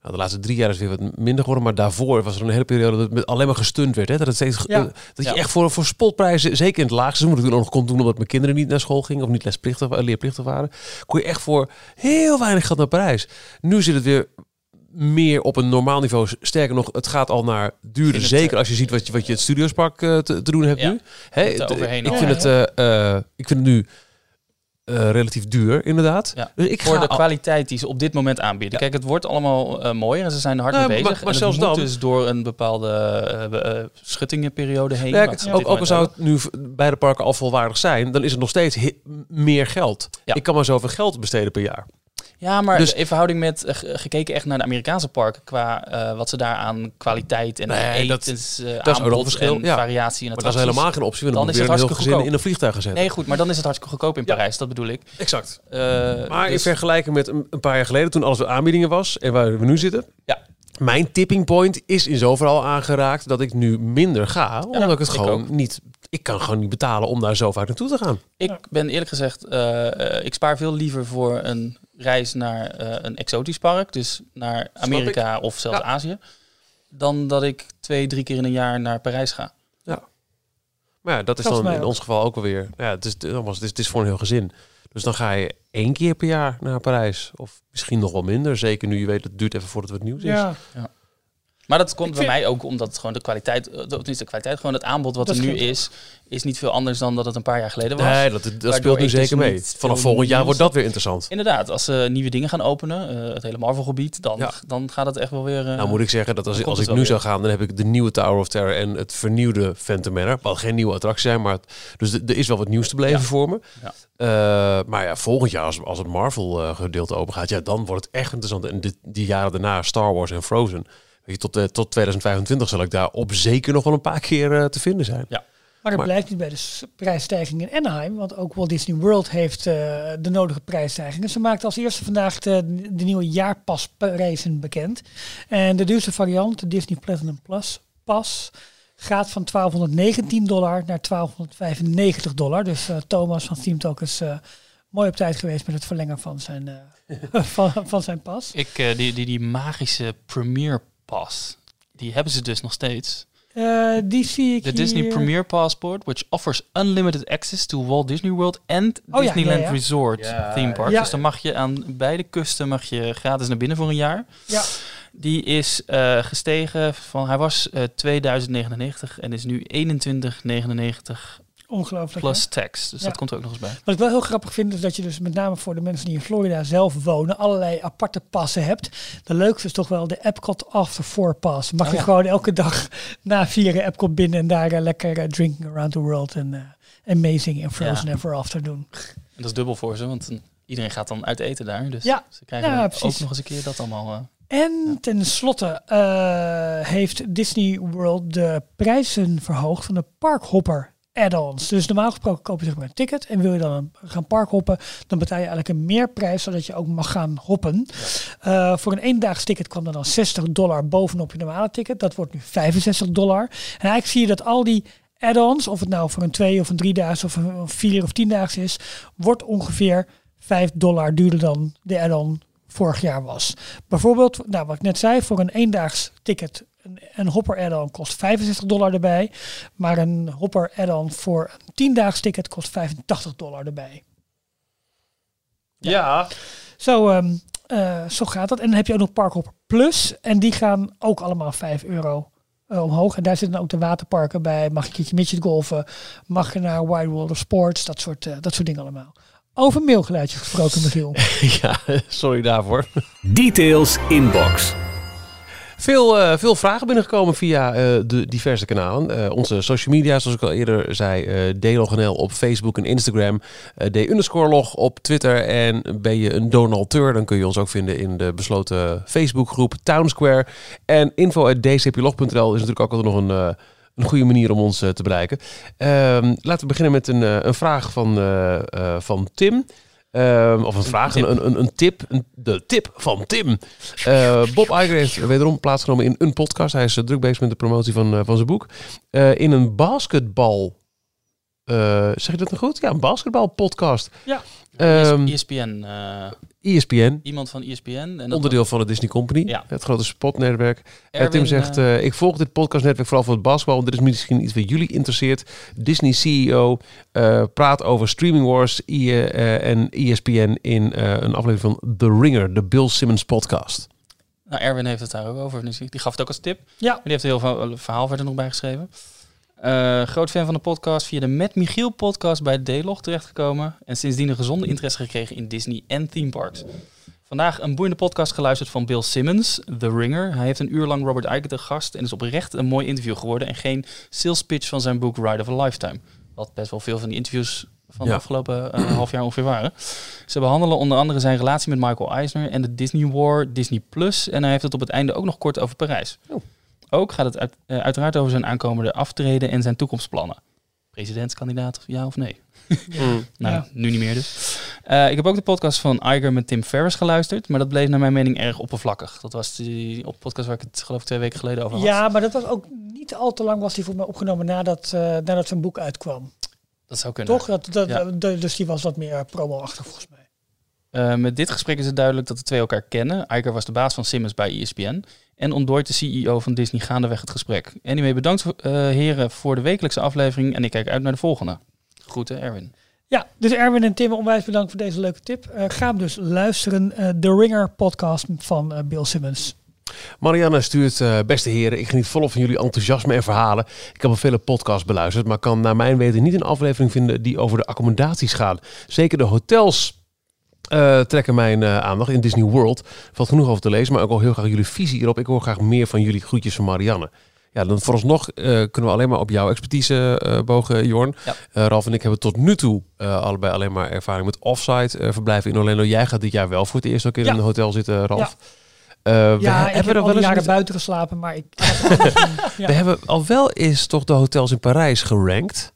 nou, de laatste drie jaar is weer wat minder geworden. Maar daarvoor was er een hele periode dat het met alleen maar gestund werd. Hè? Dat, het steeds, Ja. eh, dat je Ja. echt voor, voor spotprijzen, zeker in het laagste seizoen, wat ik toen nog kon doen omdat mijn kinderen niet naar school gingen of niet lesplichtig, eh, leerplichtig waren, kon je echt voor heel weinig geld naar Parijs. Nu zit het weer meer op een normaal niveau. Sterker nog, het gaat al naar duurder. Zeker eh, als je ziet wat je, wat je het studiospark eh, te, te doen hebt Ja. nu. Hè, Het ik, al. vind Ja, het, eh, eh, ik vind het nu eh, relatief duur, inderdaad. Ja. Dus ik Voor ga de al- kwaliteit die ze op dit moment aanbieden. Ja. Kijk, het wordt allemaal eh, mooier en ze zijn er hard Nou, mee maar- bezig. maar en zelfs dan- dus door een bepaalde eh, eh, schuttingenperiode heen. Kijk, op ook, ook al zou het nu v- bij de parken al volwaardig zijn, dan is het nog steeds meer geld. Ja. Ik kan maar zoveel geld besteden per jaar. Ja, maar Dus- in verhouding met eh, ge- gekeken echt naar de Amerikaanse parken qua eh, wat ze daar aan kwaliteit en Nee, dat- etens, eh, is ook een verschil, en ja. variatie en Maar dat is helemaal geen optie. Dan, Dan is het een heel hartstikke gezin goedkoop. in een vliegtuig gezet. Nee, goed, maar dan is het hartstikke goedkoop in Ja. Parijs, dat bedoel ik. exact. Eh, Maar in dus- vergelijking met een, een paar jaar geleden, toen alles weer aanbiedingen was en waar we nu zitten. Ja. Mijn tipping point is in zover al aangeraakt dat ik nu minder ga. Omdat ik het ik gewoon ook. niet... Ik kan gewoon niet betalen om daar zo vaak naartoe te gaan. Ik ben eerlijk gezegd, ik spaar veel liever voor een reis naar eh, een exotisch park, dus naar Amerika of zelfs Ja. Azië, dan dat ik twee, drie keer in een jaar naar Parijs ga. Maar ja, dat is dan in ook. ons geval ook alweer... Ja, het is, het is, het is voor een heel gezin. Dus dan ga je één keer per jaar naar Parijs. Of misschien nog wel minder. Zeker nu je weet, het duurt even voordat het nieuws is. Ja, Maar dat komt Ik bij vind- mij ook omdat het gewoon de kwaliteit, eh, of niet de kwaliteit, gewoon het aanbod wat Dat er nu is, is niet veel anders dan dat het een paar jaar geleden was. Nee, dat, dat speelt nu dus zeker mee. Vanaf volgend jaar wordt dat weer interessant. Inderdaad, als ze nieuwe dingen gaan openen, eh, het hele Marvel-gebied, dan, Ja. dan gaat het echt wel weer. eh, Nou moet ik zeggen dat als, als ik nu zou gaan, dan heb ik de nieuwe Tower of Terror en het vernieuwde Phantom Manor. Wat geen nieuwe attractie zijn, maar het- dus er is wel wat nieuws te beleven Ja. voor me. Ja. Eh, maar ja, volgend jaar als, als het Marvel eh, gedeelte open gaat, ja, dan wordt het echt interessant. En dit, die jaren daarna Star Wars en Frozen. Weet je, tot, eh, tot 2025 zal ik daar op zeker nog wel een paar keer eh, te vinden zijn. maar dat Maar- blijft niet bij de prijsstijging in Anaheim. Want ook Walt Disney World heeft eh, de nodige prijsstijgingen. Ze maakte als eerste vandaag de, de nieuwe jaarpasprijzen bekend. En de duurste variant, de Disney Platinum Plus pas, gaat van 1219 dollar naar 1295 dollar. Dus eh, Thomas van Team Talk is eh, mooi op tijd geweest met het verlengen van zijn, eh, van, van zijn pas. Ik, die, die, die magische Premier Pass, die hebben ze dus nog steeds. Eh, die zie ik De Disney hier. Premier Passport, which offers unlimited access to Walt Disney World and Oh Disneyland ja, ja. Resort Ja, theme park. ja. Dus dan mag je aan beide kusten mag je gratis naar binnen voor een jaar. Ja. Die is eh, gestegen van, hij was eh 2099 en is nu 2199 Ongelooflijk. hè? plus tax. Dus Ja. dat komt er ook nog eens bij. Wat ik wel heel grappig vind, is dat je dus met name voor de mensen die in Florida zelf wonen, allerlei aparte passen hebt. De leukste is toch wel de Epcot After Four Pass. Mag Oh je ja. gewoon elke dag na vieren Epcot binnen en daar eh, lekker eh, drinking around the world en eh, amazing en Frozen Ja. Ever After doen. En dat is dubbel voor ze, want iedereen gaat dan uit eten daar. Dus Ja. ze krijgen Ja, ook nog eens een keer dat allemaal. En tenslotte eh, heeft Disney World de prijzen verhoogd van de parkhopper add-ons. Dus normaal gesproken koop je zeg maar een ticket en wil je dan gaan parkhoppen, dan betaal je eigenlijk een meerprijs zodat je ook mag gaan hoppen. Eh, voor een eendaags ticket kwam er dan 60 dollar bovenop je normale ticket. Dat wordt nu 65 dollar. En eigenlijk zie je dat al die add-ons, of het nou voor een twee of een driedaags of een vier of tiendaags is, wordt ongeveer 5 dollar duurder dan de add-on vorig jaar was. Bijvoorbeeld, nou, wat ik net zei, voor een eendaags ticket, een, een hopper add-on kost 65 dollar erbij. Maar een hopper add-on voor een tiendaags ticket kost 85 dollar erbij. Ja. Zo, ehm, eh, zo gaat dat. En dan heb je ook nog Parkhopper Plus. En die gaan ook allemaal 5 euro eh, omhoog. En daar zitten dan ook de waterparken bij. Mag je een keertje midget golfen? Mag je naar Wide World of Sports? Dat soort, eh, dat soort dingen allemaal. Over mailgeluidjes gesproken, Michiel. ja, sorry daarvoor. Details inbox. Veel, eh, veel vragen binnengekomen via eh, de diverse kanalen. Eh, onze social media, zoals ik al eerder zei, DLogNL op Facebook en Instagram. eh D underscore log op Twitter. En ben je een donateur, dan kun je ons ook vinden in de besloten Facebookgroep Townsquare. En info.dcplog.nl is natuurlijk ook altijd nog een, een goede manier om ons te bereiken. Ehm, laten we beginnen met een, een vraag van, van Tim. Ehm, of een vraag, tip. een, een, een tip. Een, de tip van Tim. Eh, Bob Iger heeft wederom plaatsgenomen in een podcast. Hij is eh, druk bezig met de promotie van, eh, van zijn boek. In een basketbal... zeg je dat nog goed? Ja, een basketbalpodcast. Ja. Ehm, ESPN, eh, ESPN. iemand van ESPN. En dat Onderdeel van de Disney Company. Ja. Het grote spotnetwerk. En Erwin, Tim zegt, eh, eh, ik volg dit podcastnetwerk vooral voor het basketbal. Want dit is misschien iets wat jullie interesseert. Disney CEO eh, praat over Streaming Wars I- eh, en ESPN in eh, een aflevering van The Ringer, de Bill Simmons podcast. nou, Erwin heeft het daar ook over. Die gaf het ook als tip. Ja. Die heeft een heel veel verhaal verder nog bijgeschreven. Eh groot fan van de podcast. Via de Met Michiel podcast bij D-Log terechtgekomen. En sindsdien een gezonde interesse gekregen in Disney en theme parks. Vandaag een boeiende podcast geluisterd van Bill Simmons, The Ringer. Hij heeft een uur lang Robert Iger te gast en is oprecht een mooi interview geworden. En geen sales pitch van zijn boek Ride of a Lifetime. Wat best wel veel van die interviews van Ja. de afgelopen eh, half jaar ongeveer waren. Ze behandelen onder andere zijn relatie met Michael Eisner en de Disney War, Disney Plus. En hij heeft het op het einde ook nog kort over Parijs. Oh. Ook gaat het uit- eh, uiteraard over zijn aankomende aftreden en zijn toekomstplannen. Presidentskandidaat, ja of nee? Nou, Ja. nu niet meer dus. Eh, ik heb ook de podcast van Iger met Tim Ferriss geluisterd, maar dat bleef naar mijn mening erg oppervlakkig. Dat was die op podcast waar ik het geloof ik twee weken geleden over had. Ja, maar dat was ook niet al te lang was die voor mij opgenomen nadat, eh, nadat zijn boek uitkwam. Dat zou kunnen. Toch? Dat, dat, Ja. dus die was wat meer promo-achtig volgens mij. Eh, met dit gesprek is het duidelijk dat de twee elkaar kennen. Iger was de baas van Simmons bij ESPN. En ontdooit de CEO van Disney gaandeweg het gesprek. Anyway, bedankt eh, heren voor de wekelijkse aflevering. En ik kijk uit naar de volgende. Groeten, Erwin. Ja, dus Erwin en Tim, onwijs bedankt voor deze leuke tip. Eh, ga hem dus luisteren. eh The Ringer podcast van Bill Simmons. Marianne stuurt, eh, beste heren, ik geniet volop van jullie enthousiasme en verhalen. Ik heb al vele podcasts beluisterd, maar kan naar mijn weten niet een aflevering vinden die over de accommodaties gaat. Zeker de hotels eh, trekken mijn eh, aandacht in Disney World. Valt genoeg over te lezen, maar ook al heel graag jullie visie hierop. Ik hoor graag meer van jullie groetjes van Marianne. Ja, dan vooralsnog eh, kunnen we alleen maar op jouw expertise eh, bogen, Jorn. Ja. Eh, Ralf en ik hebben tot nu toe eh, allebei alleen maar ervaring met offsite verblijven in Orlando. Jij gaat dit jaar wel voor het eerst ook in Ja. een hotel zitten, Ralf. Ja. Eh, we ja, he- ik hebben heb er al wel eens jaren buiten geslapen, maar ik... ja. we hebben al wel eens toch de hotels in Parijs gerankt.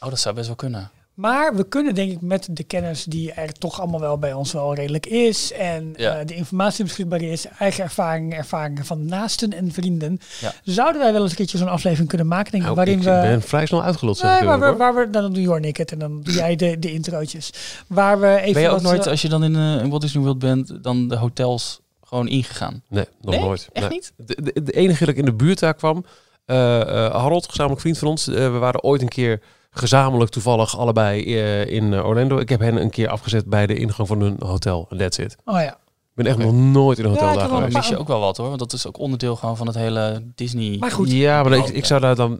Oh, dat zou best wel kunnen. Maar we kunnen denk ik met de kennis die er toch allemaal wel bij ons wel redelijk is. En Ja. eh, de informatie beschikbaar is. Eigen ervaringen, ervaringen van naasten en vrienden. Ja. Zouden wij wel eens een keertje zo'n aflevering kunnen maken. Denk ik, Nou, waarin ik we... ben vrij snel uitgeluld. zeg Nee, waar we, waar we, dan doe Jorn ik het en dan doe jij de, de introotjes. Waar we even Ben je ook nooit, eh, als je dan in, eh in Walt Disney World bent, dan de hotels gewoon ingegaan? Nee, nog Nee? nooit. Echt Nee. niet? De, de, de enige dat ik in de buurt daar kwam, eh eh, Harold, gezamenlijk vriend van ons, eh, we waren ooit een keer gezamenlijk toevallig allebei eh, in eh, Orlando. Ik heb hen een keer afgezet bij de ingang van hun hotel. That's it. Oh ja. Ik ben echt nog nooit in een hotel daar geweest. mis je ook wel wat hoor, want dat is ook onderdeel gewoon van het hele Disney. Maar goed. Ja, maar ik, Oh, ik zou daar dan...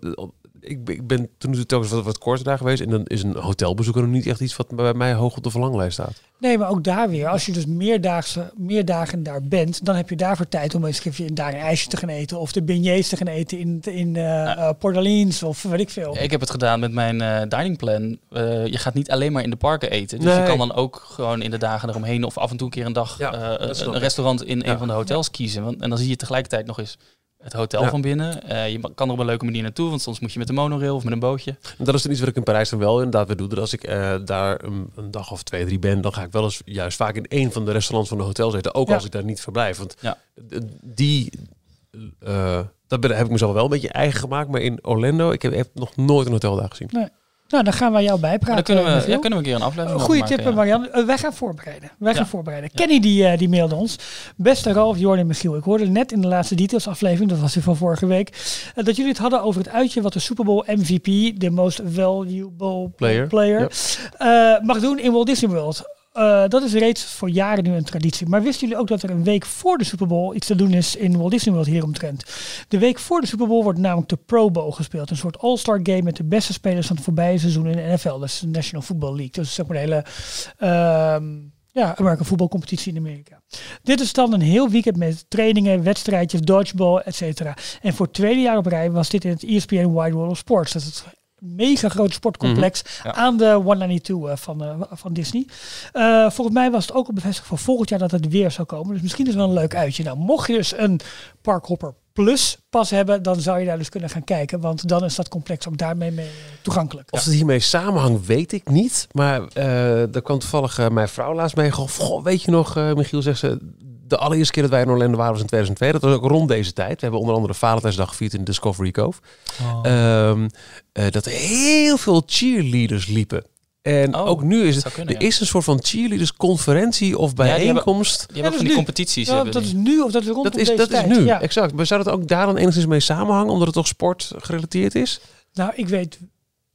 Ik, ben- ik ben toen de telkens wat, wat korter daar geweest. En dan is een hotelbezoeker nog niet echt iets wat bij mij hoog op de verlanglijst staat. Nee, maar ook daar weer. Als je dus meerdaagse, meer dagen daar bent, dan heb je daarvoor tijd om eens even daar een ijsje te gaan eten. Of de beignets te gaan eten in, in Port Orleans of weet ik veel. Ik heb het gedaan met mijn eh diningplan. Eh, je gaat niet alleen maar in de parken eten. Dus Nee. je kan dan ook gewoon in de dagen eromheen of af en toe een keer een dag Ja, eh, een restaurant in Ja. een van de hotels kiezen. Want, en dan zie je tegelijkertijd nog eens het hotel Ja. van binnen. Eh, je kan er op een leuke manier naartoe, want soms moet je met de monorail of met een bootje. Dat is dan iets wat ik in Parijs dan wel inderdaad weer doe. Dat als ik eh, daar een, een dag of twee, drie ben, dan ga ik wel eens juist vaak in een van de restaurants van de hotels eten. Ook Ja. als ik daar niet verblijf. Want Ja. die, eh, dat heb ik mezelf wel een beetje eigen gemaakt. Maar in Orlando, ik heb, heb nog nooit een hotel daar gezien. Nou, dan gaan wij jou bijpraten. dan kunnen we, ja, kunnen we een keer een aflevering Goeie over tip, ja. Marianne. Eh, wij gaan voorbereiden. Wij gaan Ja. voorbereiden. Kenny die, eh, die mailde ons. Beste Ralf, Jorn en Michiel. Ik hoorde net in de laatste details aflevering, dat was die van vorige week, eh, dat jullie het hadden over het uitje wat de Super Bowl MVP, de most valuable Player. player, mag doen in Walt Disney World. Eh, dat is reeds voor jaren nu een traditie. Maar wisten jullie ook dat er een week voor de Super Bowl iets te doen is in Walt Disney World hieromtrent? De week voor de Super Bowl wordt namelijk de Pro Bowl gespeeld. Een soort all-star game met de beste spelers van het voorbije seizoen in de NFL. Dat is de National Football League. Dus zeg maar de hele ehm ja, American voetbalcompetitie in Amerika. Dit is dan een heel weekend met trainingen, wedstrijdjes, dodgeball, et cetera. En voor het tweede jaar op rij was dit in het ESPN Wide World of Sports. Dat is mega groot sportcomplex Ja. aan de 192 eh, van, eh, van Disney. Eh, volgens mij was het ook al bevestigd voor volgend jaar dat het weer zou komen. Dus misschien is het wel een leuk uitje. Nou, mocht je dus een Parkhopper Plus pas hebben, dan zou je daar dus kunnen gaan kijken. Want dan is dat complex ook daarmee mee toegankelijk. Of het hiermee samenhangt, weet ik niet. Maar eh er kwam toevallig mijn vrouw laatst mee. Goh, goh, weet je nog, Michiel zegt ze... De allereerste keer dat wij in Orlando waren was in 2002. Dat was ook rond deze tijd. We hebben onder andere Valentijnsdag gevierd in Discovery Cove. Oh. Ehm, eh, dat er heel veel cheerleaders liepen. En Oh, ook nu is het... kunnen, er ja. is een soort van cheerleaders conferentie of die hebben- bijeenkomst. Die hebben ook dat van is die nu. competities. Ja, hebben dat die. is nu of dat is rondom dat is, deze dat is tijd. nu, Ja. exact. Maar zou dat ook daar dan enigszins mee samenhangen? Omdat het toch sport gerelateerd is? Nou, ik weet...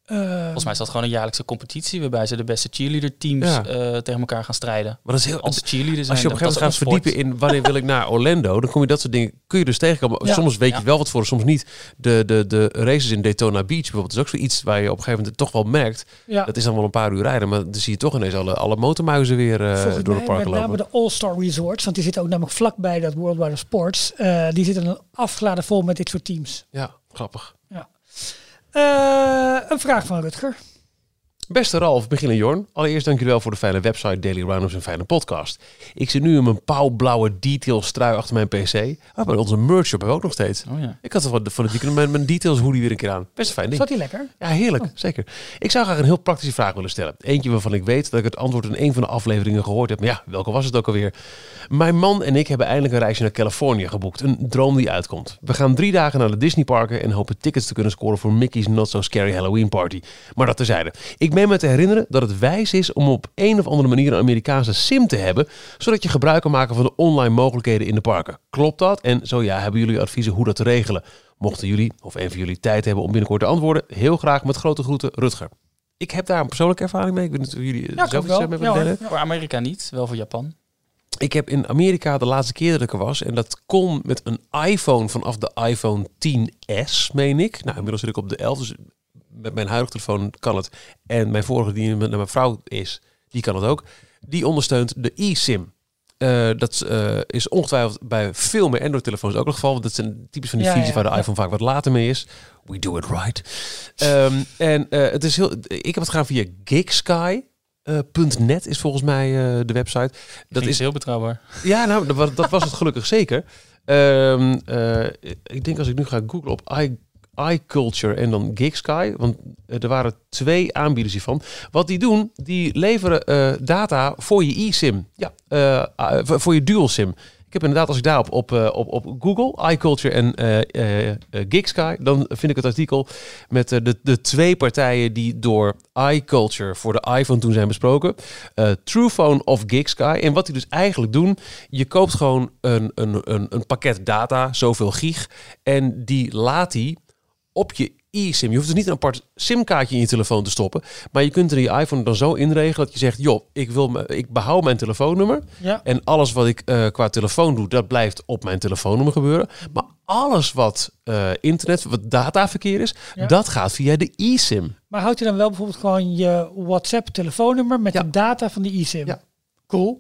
eh, Volgens mij is dat gewoon een jaarlijkse competitie waarbij ze de beste cheerleader teams Ja. eh, tegen elkaar gaan strijden. Maar dat is heel... Als cheerleader zijn. Als je op een gegeven moment gaat verdiepen in wanneer wil ik naar Orlando, dan kom je dat soort dingen, kun je dus tegenkomen. Ja. Soms weet je wel wat voor, soms niet. De, de, de races in Daytona Beach bijvoorbeeld is ook zoiets waar je op een gegeven moment toch wel merkt. ja. Dat is dan wel een paar uur rijden, maar dan zie je toch ineens alle, alle motormuizen weer eh, door mij het park met name lopen. de All-Star Resorts, want die zitten ook namelijk vlakbij dat World Wide Sports. eh, die zitten dan afgeladen vol met dit soort teams. Ja, grappig. Eh, een vraag van Rutger. Beste Ralf, Begin en Jorn. Allereerst dank jullie wel voor de fijne website, Daily Roundups en fijne podcast. Ik zit nu in mijn pauwblauwe details trui achter mijn pc. Ah, maar onze merch hebben we ook nog steeds. Oh ja. Ik had van, van het weekend mijn, mijn details hoodie weer een keer aan. Best een fijn ding. Zat die lekker? Ja, heerlijk. Zeker. Ik zou graag een heel praktische vraag willen stellen. Eentje waarvan ik weet dat ik het antwoord in een van de afleveringen gehoord heb. Maar ja, welke was het ook alweer? Mijn man en ik hebben eindelijk een reisje naar Californië geboekt. Een droom die uitkomt. We gaan drie dagen naar de Disneyparken en hopen tickets te kunnen scoren voor Mickey's Not So Scary Halloween Party. Maar dat terzijde. Ik meen me te herinneren dat het wijs is om op een of andere manier een Amerikaanse sim te hebben, zodat je gebruik kan maken van de online mogelijkheden in de parken. Klopt dat? En zo ja, hebben jullie adviezen hoe dat te regelen? Mochten jullie of een van jullie tijd hebben om binnenkort te antwoorden, heel graag met grote groeten, Rutger. Ik heb daar een persoonlijke ervaring mee. Ik weet niet of jullie Ja, zelf iets wel. eh, Ja, delen. Voor Amerika niet, wel voor Japan. Ik heb in Amerika de laatste keer dat ik er was. En dat kon met een iPhone vanaf de iPhone 10S, meen ik. Nou, inmiddels zit ik op de 11. Dus met mijn huidige telefoon kan het. En mijn vorige die naar mijn vrouw is, die kan het ook. Die ondersteunt de eSIM. Eh, dat eh, is ongetwijfeld bij veel meer Android-telefoons ook het geval. Want dat zijn typisch van die Ja, features ja, waar de iPhone vaak wat later mee is. We do it right. Ehm, en eh, het is heel. Ik heb het gedaan via Gigsky. eh, .net is volgens mij de website. Dat is heel betrouwbaar. Ja, nou, dat, was- dat was het gelukkig zeker. Ehm, eh, ik denk als ik nu ga googlen op i, iCulture en dan Gigsky, want eh, er waren twee aanbieders hiervan. Wat die doen, die leveren eh, data voor je eSIM. Ja, eh, voor- je dual SIM. Ik heb inderdaad, als ik daarop op, op, op Google, iCulture en eh, eh, Gigsky, dan vind ik het artikel met de, de twee partijen die door iCulture voor de iPhone toen zijn besproken. Eh Truephone of Gigsky. En wat die dus eigenlijk doen, je koopt gewoon een, een, een, een pakket data, zoveel gig, en die laat die op je eSIM. Je hoeft dus niet een apart simkaartje in je telefoon te stoppen, maar je kunt er je iPhone dan zo inregelen dat je zegt, joh, ik, wil me, ik behoud mijn telefoonnummer Ja. en alles wat ik eh, qua telefoon doe, dat blijft op mijn telefoonnummer gebeuren. Maar alles wat eh, internet, wat dataverkeer is, Ja. dat gaat via de eSIM. Maar houdt je dan wel bijvoorbeeld gewoon je WhatsApp telefoonnummer met Ja. de data van de eSIM? Ja.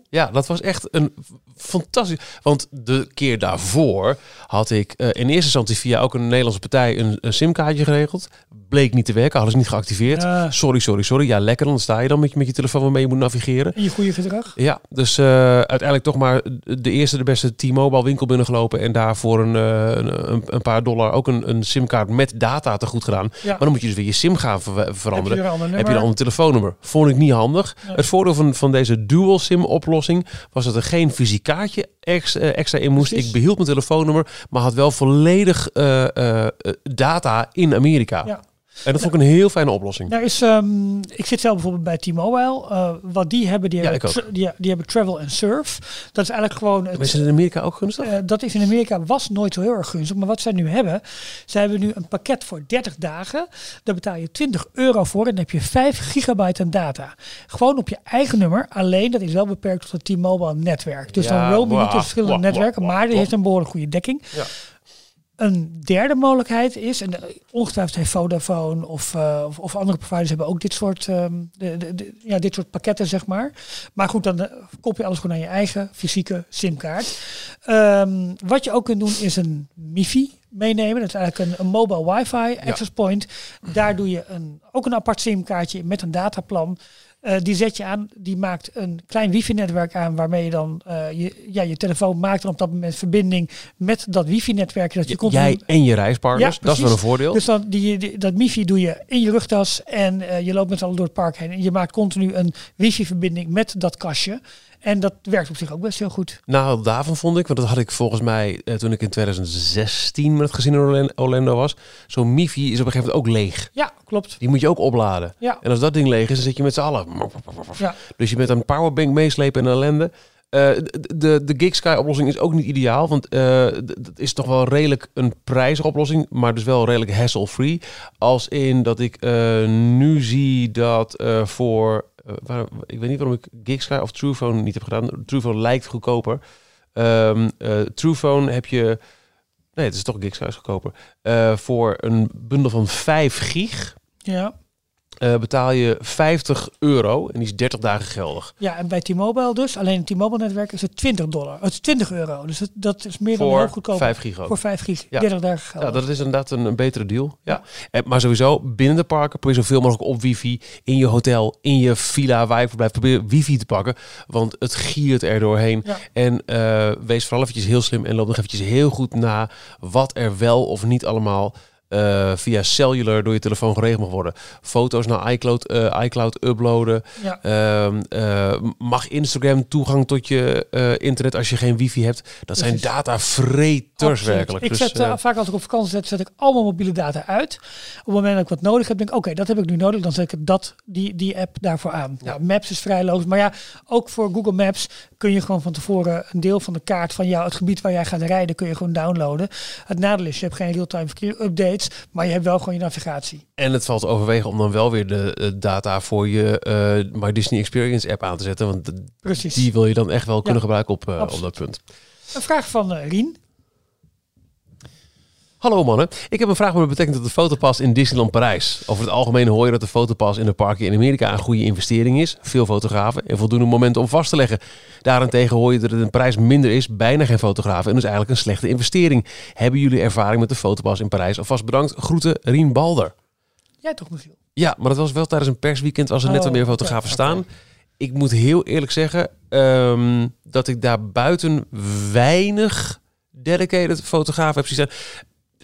Ja, dat was echt een fantastisch. Want de keer daarvoor had ik eh, in eerste instantie via ook een Nederlandse partij een, een simkaartje geregeld. Bleek niet te werken, hadden ze niet geactiveerd. Ja. Sorry, sorry, sorry. Ja, lekker. Dan sta je dan met je, met je telefoon waarmee je moet navigeren. En je goede gedrag? Ja, dus eh, uiteindelijk toch maar de eerste, de beste T-Mobile winkel binnengelopen. En daar voor een, eh, een, een- paar dollar ook een, een simkaart met data te goed gedaan. Ja. Maar dan moet je dus weer je sim gaan ver- veranderen. Heb je, een Heb je dan een telefoonnummer? Vond ik niet handig. Het voordeel van, van deze dual SIM oplossing was dat er geen fysiek kaartje eh, extra in moest. Precies. Ik behield mijn telefoonnummer, maar had wel volledig data in Amerika. Ja. En dat vond ik een heel fijne oplossing. Daar is, ehm, ik zit zelf bijvoorbeeld bij T-Mobile. Eh, wat die hebben, die, Ja, hebben die, die hebben Travel and Surf. Dat is eigenlijk gewoon... Het, is het in Amerika ook gunstig? eh, dat is in Amerika was nooit zo heel erg gunstig. Maar wat zij nu hebben, zij hebben nu een pakket voor 30 dagen. Daar betaal je 20 euro voor en dan heb je 5 gigabyte aan data. Gewoon op je eigen nummer. Alleen dat is wel beperkt tot het T-Mobile netwerk. Dus Ja, dan roam je niet tussen verschillende netwerken. Maar die heeft een behoorlijk goede dekking. Ja. Een derde mogelijkheid is, en eh, ongetwijfeld heeft Vodafone of, eh, of, of andere providers hebben ook dit soort, ehm, de, de, de- ja, dit soort pakketten, zeg maar. Maar goed, dan eh, kop je alles gewoon aan je eigen fysieke simkaart. Ehm, wat je ook kunt doen is een MIFI meenemen. Dat is eigenlijk een, een mobile wifi access point. Daar doe je een, ook een apart simkaartje met een dataplan. Eh, die zet je aan, die maakt een klein wifi-netwerk aan waarmee je dan eh, je, ja, je telefoon maakt dan op dat moment verbinding met dat wifi-netwerk. Dat je Jij en je reispartners, Ja, dat is wel een voordeel. Dus dan die, die- dat wifi doe je in je rugtas en eh, je loopt met z'n allen door het park heen. En je maakt continu een wifi-verbinding met dat kastje. En dat werkt op zich ook best heel goed. Nou, daarvan vond ik, want dat had ik volgens mij eh, toen ik in 2016 met het gezin in Orlan- Orlando was. Zo'n Mifi is op een gegeven moment ook leeg. Ja, klopt. Die moet je ook opladen. Ja. En als dat ding leeg is, dan zit je met z'n allen. Ja. Dus je met een powerbank meeslepen en ellende. Eh, de, de, Gig Sky oplossing is ook niet ideaal, want eh, d- dat is toch wel redelijk een prijzige oplossing, maar dus wel redelijk hassle-free. Als in dat ik eh, nu zie dat eh, voor, eh, waar, ik weet niet waarom ik Gig Sky of Truephone niet heb gedaan. Truephone lijkt goedkoper. Eh, Truephone heb je, nee het is toch Gig Sky is goedkoper. Eh, voor een bundel van 5 gig Ja. Eh, betaal je 50 euro en die is 30 dagen geldig. ja, en bij T-Mobile dus, alleen het T-Mobile-netwerk is het 20 dollar. Het is 20 euro, dus het, dat is meer dan heel Voor goedkoop. 5 gig ook. Voor 5 gig, Ja. 30 dagen geld. Ja, dat is inderdaad een, een betere deal. Ja. Ja. En, maar sowieso, binnen de parken probeer zoveel mogelijk op wifi. In je hotel, in je villa waar je verblijft. Probeer wifi te pakken, want het giert er doorheen. Ja. En eh, wees vooral eventjes heel slim en loop nog eventjes heel goed na wat er wel of niet allemaal eh, via cellular door je telefoon geregeld mag worden. Foto's naar iCloud, eh, iCloud uploaden. Ja. Ehm, eh, mag Instagram toegang tot je internet als je geen wifi hebt? Dat zijn Precies. datavreters werkelijk. Ik Dus, zet vaak als ik op vakantie zet, zet ik allemaal mobiele data uit. Op het moment dat ik wat nodig heb, denk ik, oké, dat heb ik nu nodig. Dan zet ik dat, die, die app daarvoor aan. Ja. Ja. Maps is vrij logisch. Maar ja, ook voor Google Maps kun je gewoon van tevoren een deel van de kaart van jou, het gebied waar jij gaat rijden, kun je gewoon downloaden. Het nadeel is, je hebt geen real-time verkeer updates, maar je hebt wel gewoon je navigatie. En het valt overwegen om dan wel weer de eh, data voor je eh My Disney Experience app aan te zetten. Want Precies. die wil je dan echt wel kunnen Ja, gebruiken op, eh, op dat punt. Een vraag van Rien. Hallo mannen, ik heb een vraag wat betekent dat de fotopas in Disneyland Parijs. Over het algemeen hoor je dat de fotopas in de parken in Amerika een goede investering is. Veel fotografen en voldoende momenten om vast te leggen. Daarentegen hoor je dat het een prijs minder is, bijna geen fotografen en dus eigenlijk een slechte investering. Hebben jullie ervaring met de fotopas in Parijs? Alvast bedankt. Groeten, Rien Balder. Jij toch, Michiel? Ja, maar dat was wel tijdens een persweekend als er net Oh, wat meer fotografen staan. Ik moet heel eerlijk zeggen ehm, dat ik daar buiten weinig dedicated fotografen heb zien staan.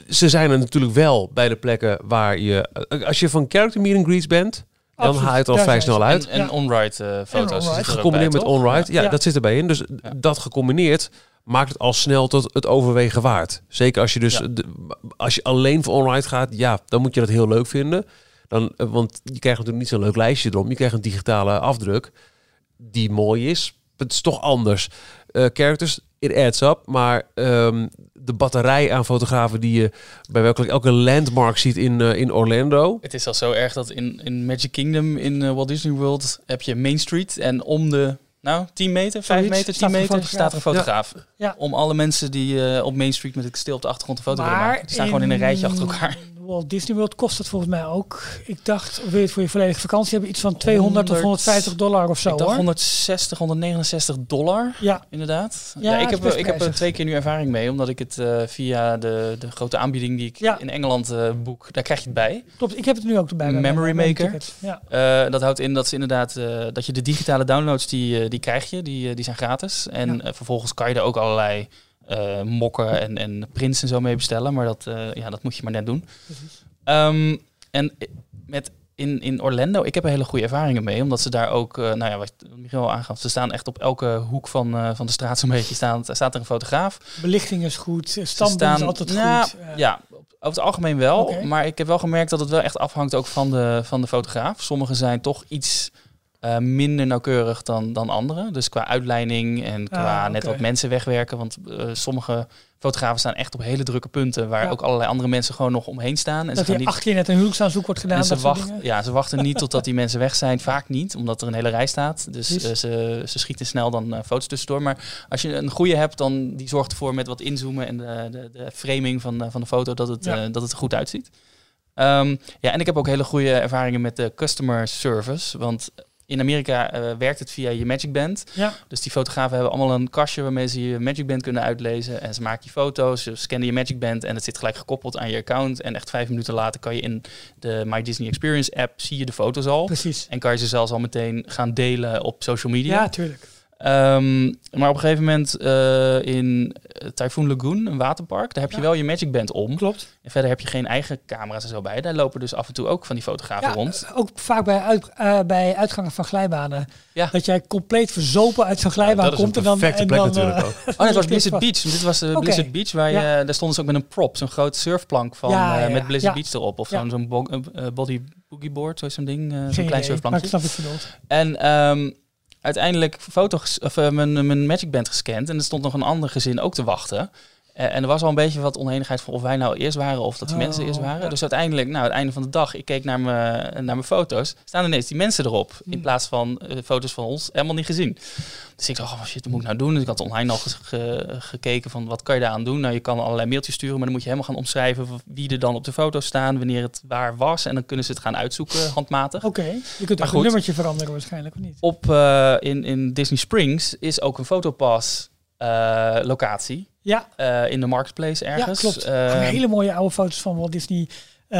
Ze zijn er natuurlijk wel bij de plekken waar je... eh, Als je van character meet and greets bent, dan haal je het al daar vrij zijn snel uit. En, en Ja. on-ride eh, foto's. ook Gecombineerd bij, met on-ride. Ja, Ja. dat zit erbij in. Dus dat gecombineerd maakt het al snel tot het overwegen waard. Zeker als je dus Ja. de- als je alleen voor on-ride gaat, ja, dan moet je dat heel leuk vinden. Dan, eh, want je krijgt natuurlijk niet zo'n leuk lijstje erom. Je krijgt een digitale afdruk die mooi is. Het is toch anders. Eh characters, it adds up. Maar ehm, de batterij aan fotografen die je bij welke elke landmark ziet in, eh, in Orlando. Het is al zo erg dat in, in Magic Kingdom in eh, Walt Disney World heb je Main Street en om de nou 10 meter, 5 Zoiets, meter, 10 staat er een meter staat er een fotograaf. Ja. Om alle mensen die eh, op Main Street met het kasteel op de achtergrond een foto willen maken. Die staan gewoon in een rijtje achter elkaar. Walt Disney World kost het volgens mij ook. Ik dacht, wil je het voor je volledige vakantie hebben? Iets van 200 of 100 150 dollar of zo ik dacht hoor. 160, 169 dollar. Ja, Inderdaad. Ja, ik heb, ik heb er twee keer nu ervaring mee, omdat ik het eh, via de, de grote aanbieding die ik Ja. in Engeland eh, boek, daar krijg je het bij. klopt. Ik heb het nu ook erbij. bij Memory Maker. Ja. Eh, dat houdt in dat ze inderdaad dat je de digitale downloads die, die krijg je, die, die zijn gratis. En vervolgens kan je er ook allerlei eh, mokken en, en prints en zo mee bestellen, maar dat, eh, ja, dat moet je maar net doen. Ehm, en met in, in Orlando, ik heb er hele goede ervaringen mee, omdat ze daar ook, eh, nou ja, wat Michiel al aangaf, ze staan echt op elke hoek van, van de straat zo'n beetje, staan, staat er een fotograaf. Belichting is goed. Standbeeld is altijd nou, goed. Ja, Over het algemeen wel, maar ik heb wel gemerkt dat het wel echt afhangt ook van de, van de fotograaf. Sommige zijn toch iets eh, minder nauwkeurig dan, dan andere. Dus qua uitleiding en qua Ah, net oké. wat mensen wegwerken. Want eh, sommige fotografen staan echt op hele drukke punten... waar Ja. ook allerlei andere mensen gewoon nog omheen staan. En dat ze niet, achter je net een huwelijksaanzoek wordt gedaan. en ze, wacht, ja, ze wachten niet totdat die mensen weg zijn. Vaak niet, omdat er een hele rij staat. Dus eh, ze, ze schieten snel dan foto's tussendoor. Maar als je een goede hebt, dan die zorgt ervoor met wat inzoomen en de, de, de framing van, van de foto dat het, Ja. dat het er goed uitziet. Ehm, ja, en ik heb ook hele goede ervaringen met de customer service. Want in Amerika eh, werkt het via je Magic Band. Ja. Dus die fotografen hebben allemaal een kastje waarmee ze je Magic Band kunnen uitlezen. En ze maken je foto's, ze scannen je Magic Band en het zit gelijk gekoppeld aan je account. En echt vijf minuten later kan je in de My Disney Experience app zie je de foto's al. Precies. En kan je ze zelfs al meteen gaan delen op social media. Ja, tuurlijk. Ehm, maar op een gegeven moment eh, in Typhoon Lagoon, een waterpark, daar heb je Ja. wel je Magic Band om. Klopt. En verder heb je geen eigen camera's en zo bij. Daar lopen dus af en toe ook van die fotografen Ja, rond. eh, ook vaak bij, uit, eh, bij uitgangen van glijbanen. Ja. Dat jij compleet verzopen uit zo'n glijbaan dat is een komt. en dan, perfecte en plek dan, natuurlijk ook. Oh, het was Blizzard. Beach. Dit was Oké. Blizzard Beach, waar je, daar stonden ze ook met een prop, zo'n grote surfplank van, met. Blizzard. Beach erop. Of zo'n zo'n bo- body boogie board, zo'n ding, zo'n klein surfplankje. En ehm, uiteindelijk foto's, of, eh, mijn, mijn Magic Band gescand en er stond nog een ander gezin ook te wachten. Eh, en er was al een beetje wat oneenigheid van of wij nou eerst waren of dat die Oh, mensen eerst waren. ja. Dus uiteindelijk, nou, het einde van de dag, ik keek naar mijn, naar mijn foto's, staan ineens die mensen erop. In Hmm. plaats van eh, foto's van ons, helemaal niet gezien. Dus ik dacht, oh shit, wat moet ik nou doen? Dus ik had online al ge- ge- gekeken van wat kan je daaraan doen? Nou, je kan allerlei mailtjes sturen, maar dan moet je helemaal gaan omschrijven wie er dan op de foto staan, wanneer het waar was. En dan kunnen ze het gaan uitzoeken, handmatig. Oké, je kunt ook goed. een nummertje veranderen waarschijnlijk, of niet? Op, eh, in, in Disney Springs is ook een fotopass eh, locatie. Ja, eh, in de marketplace ergens. ja klopt. Eh, hele mooie oude foto's van Walt Disney. eh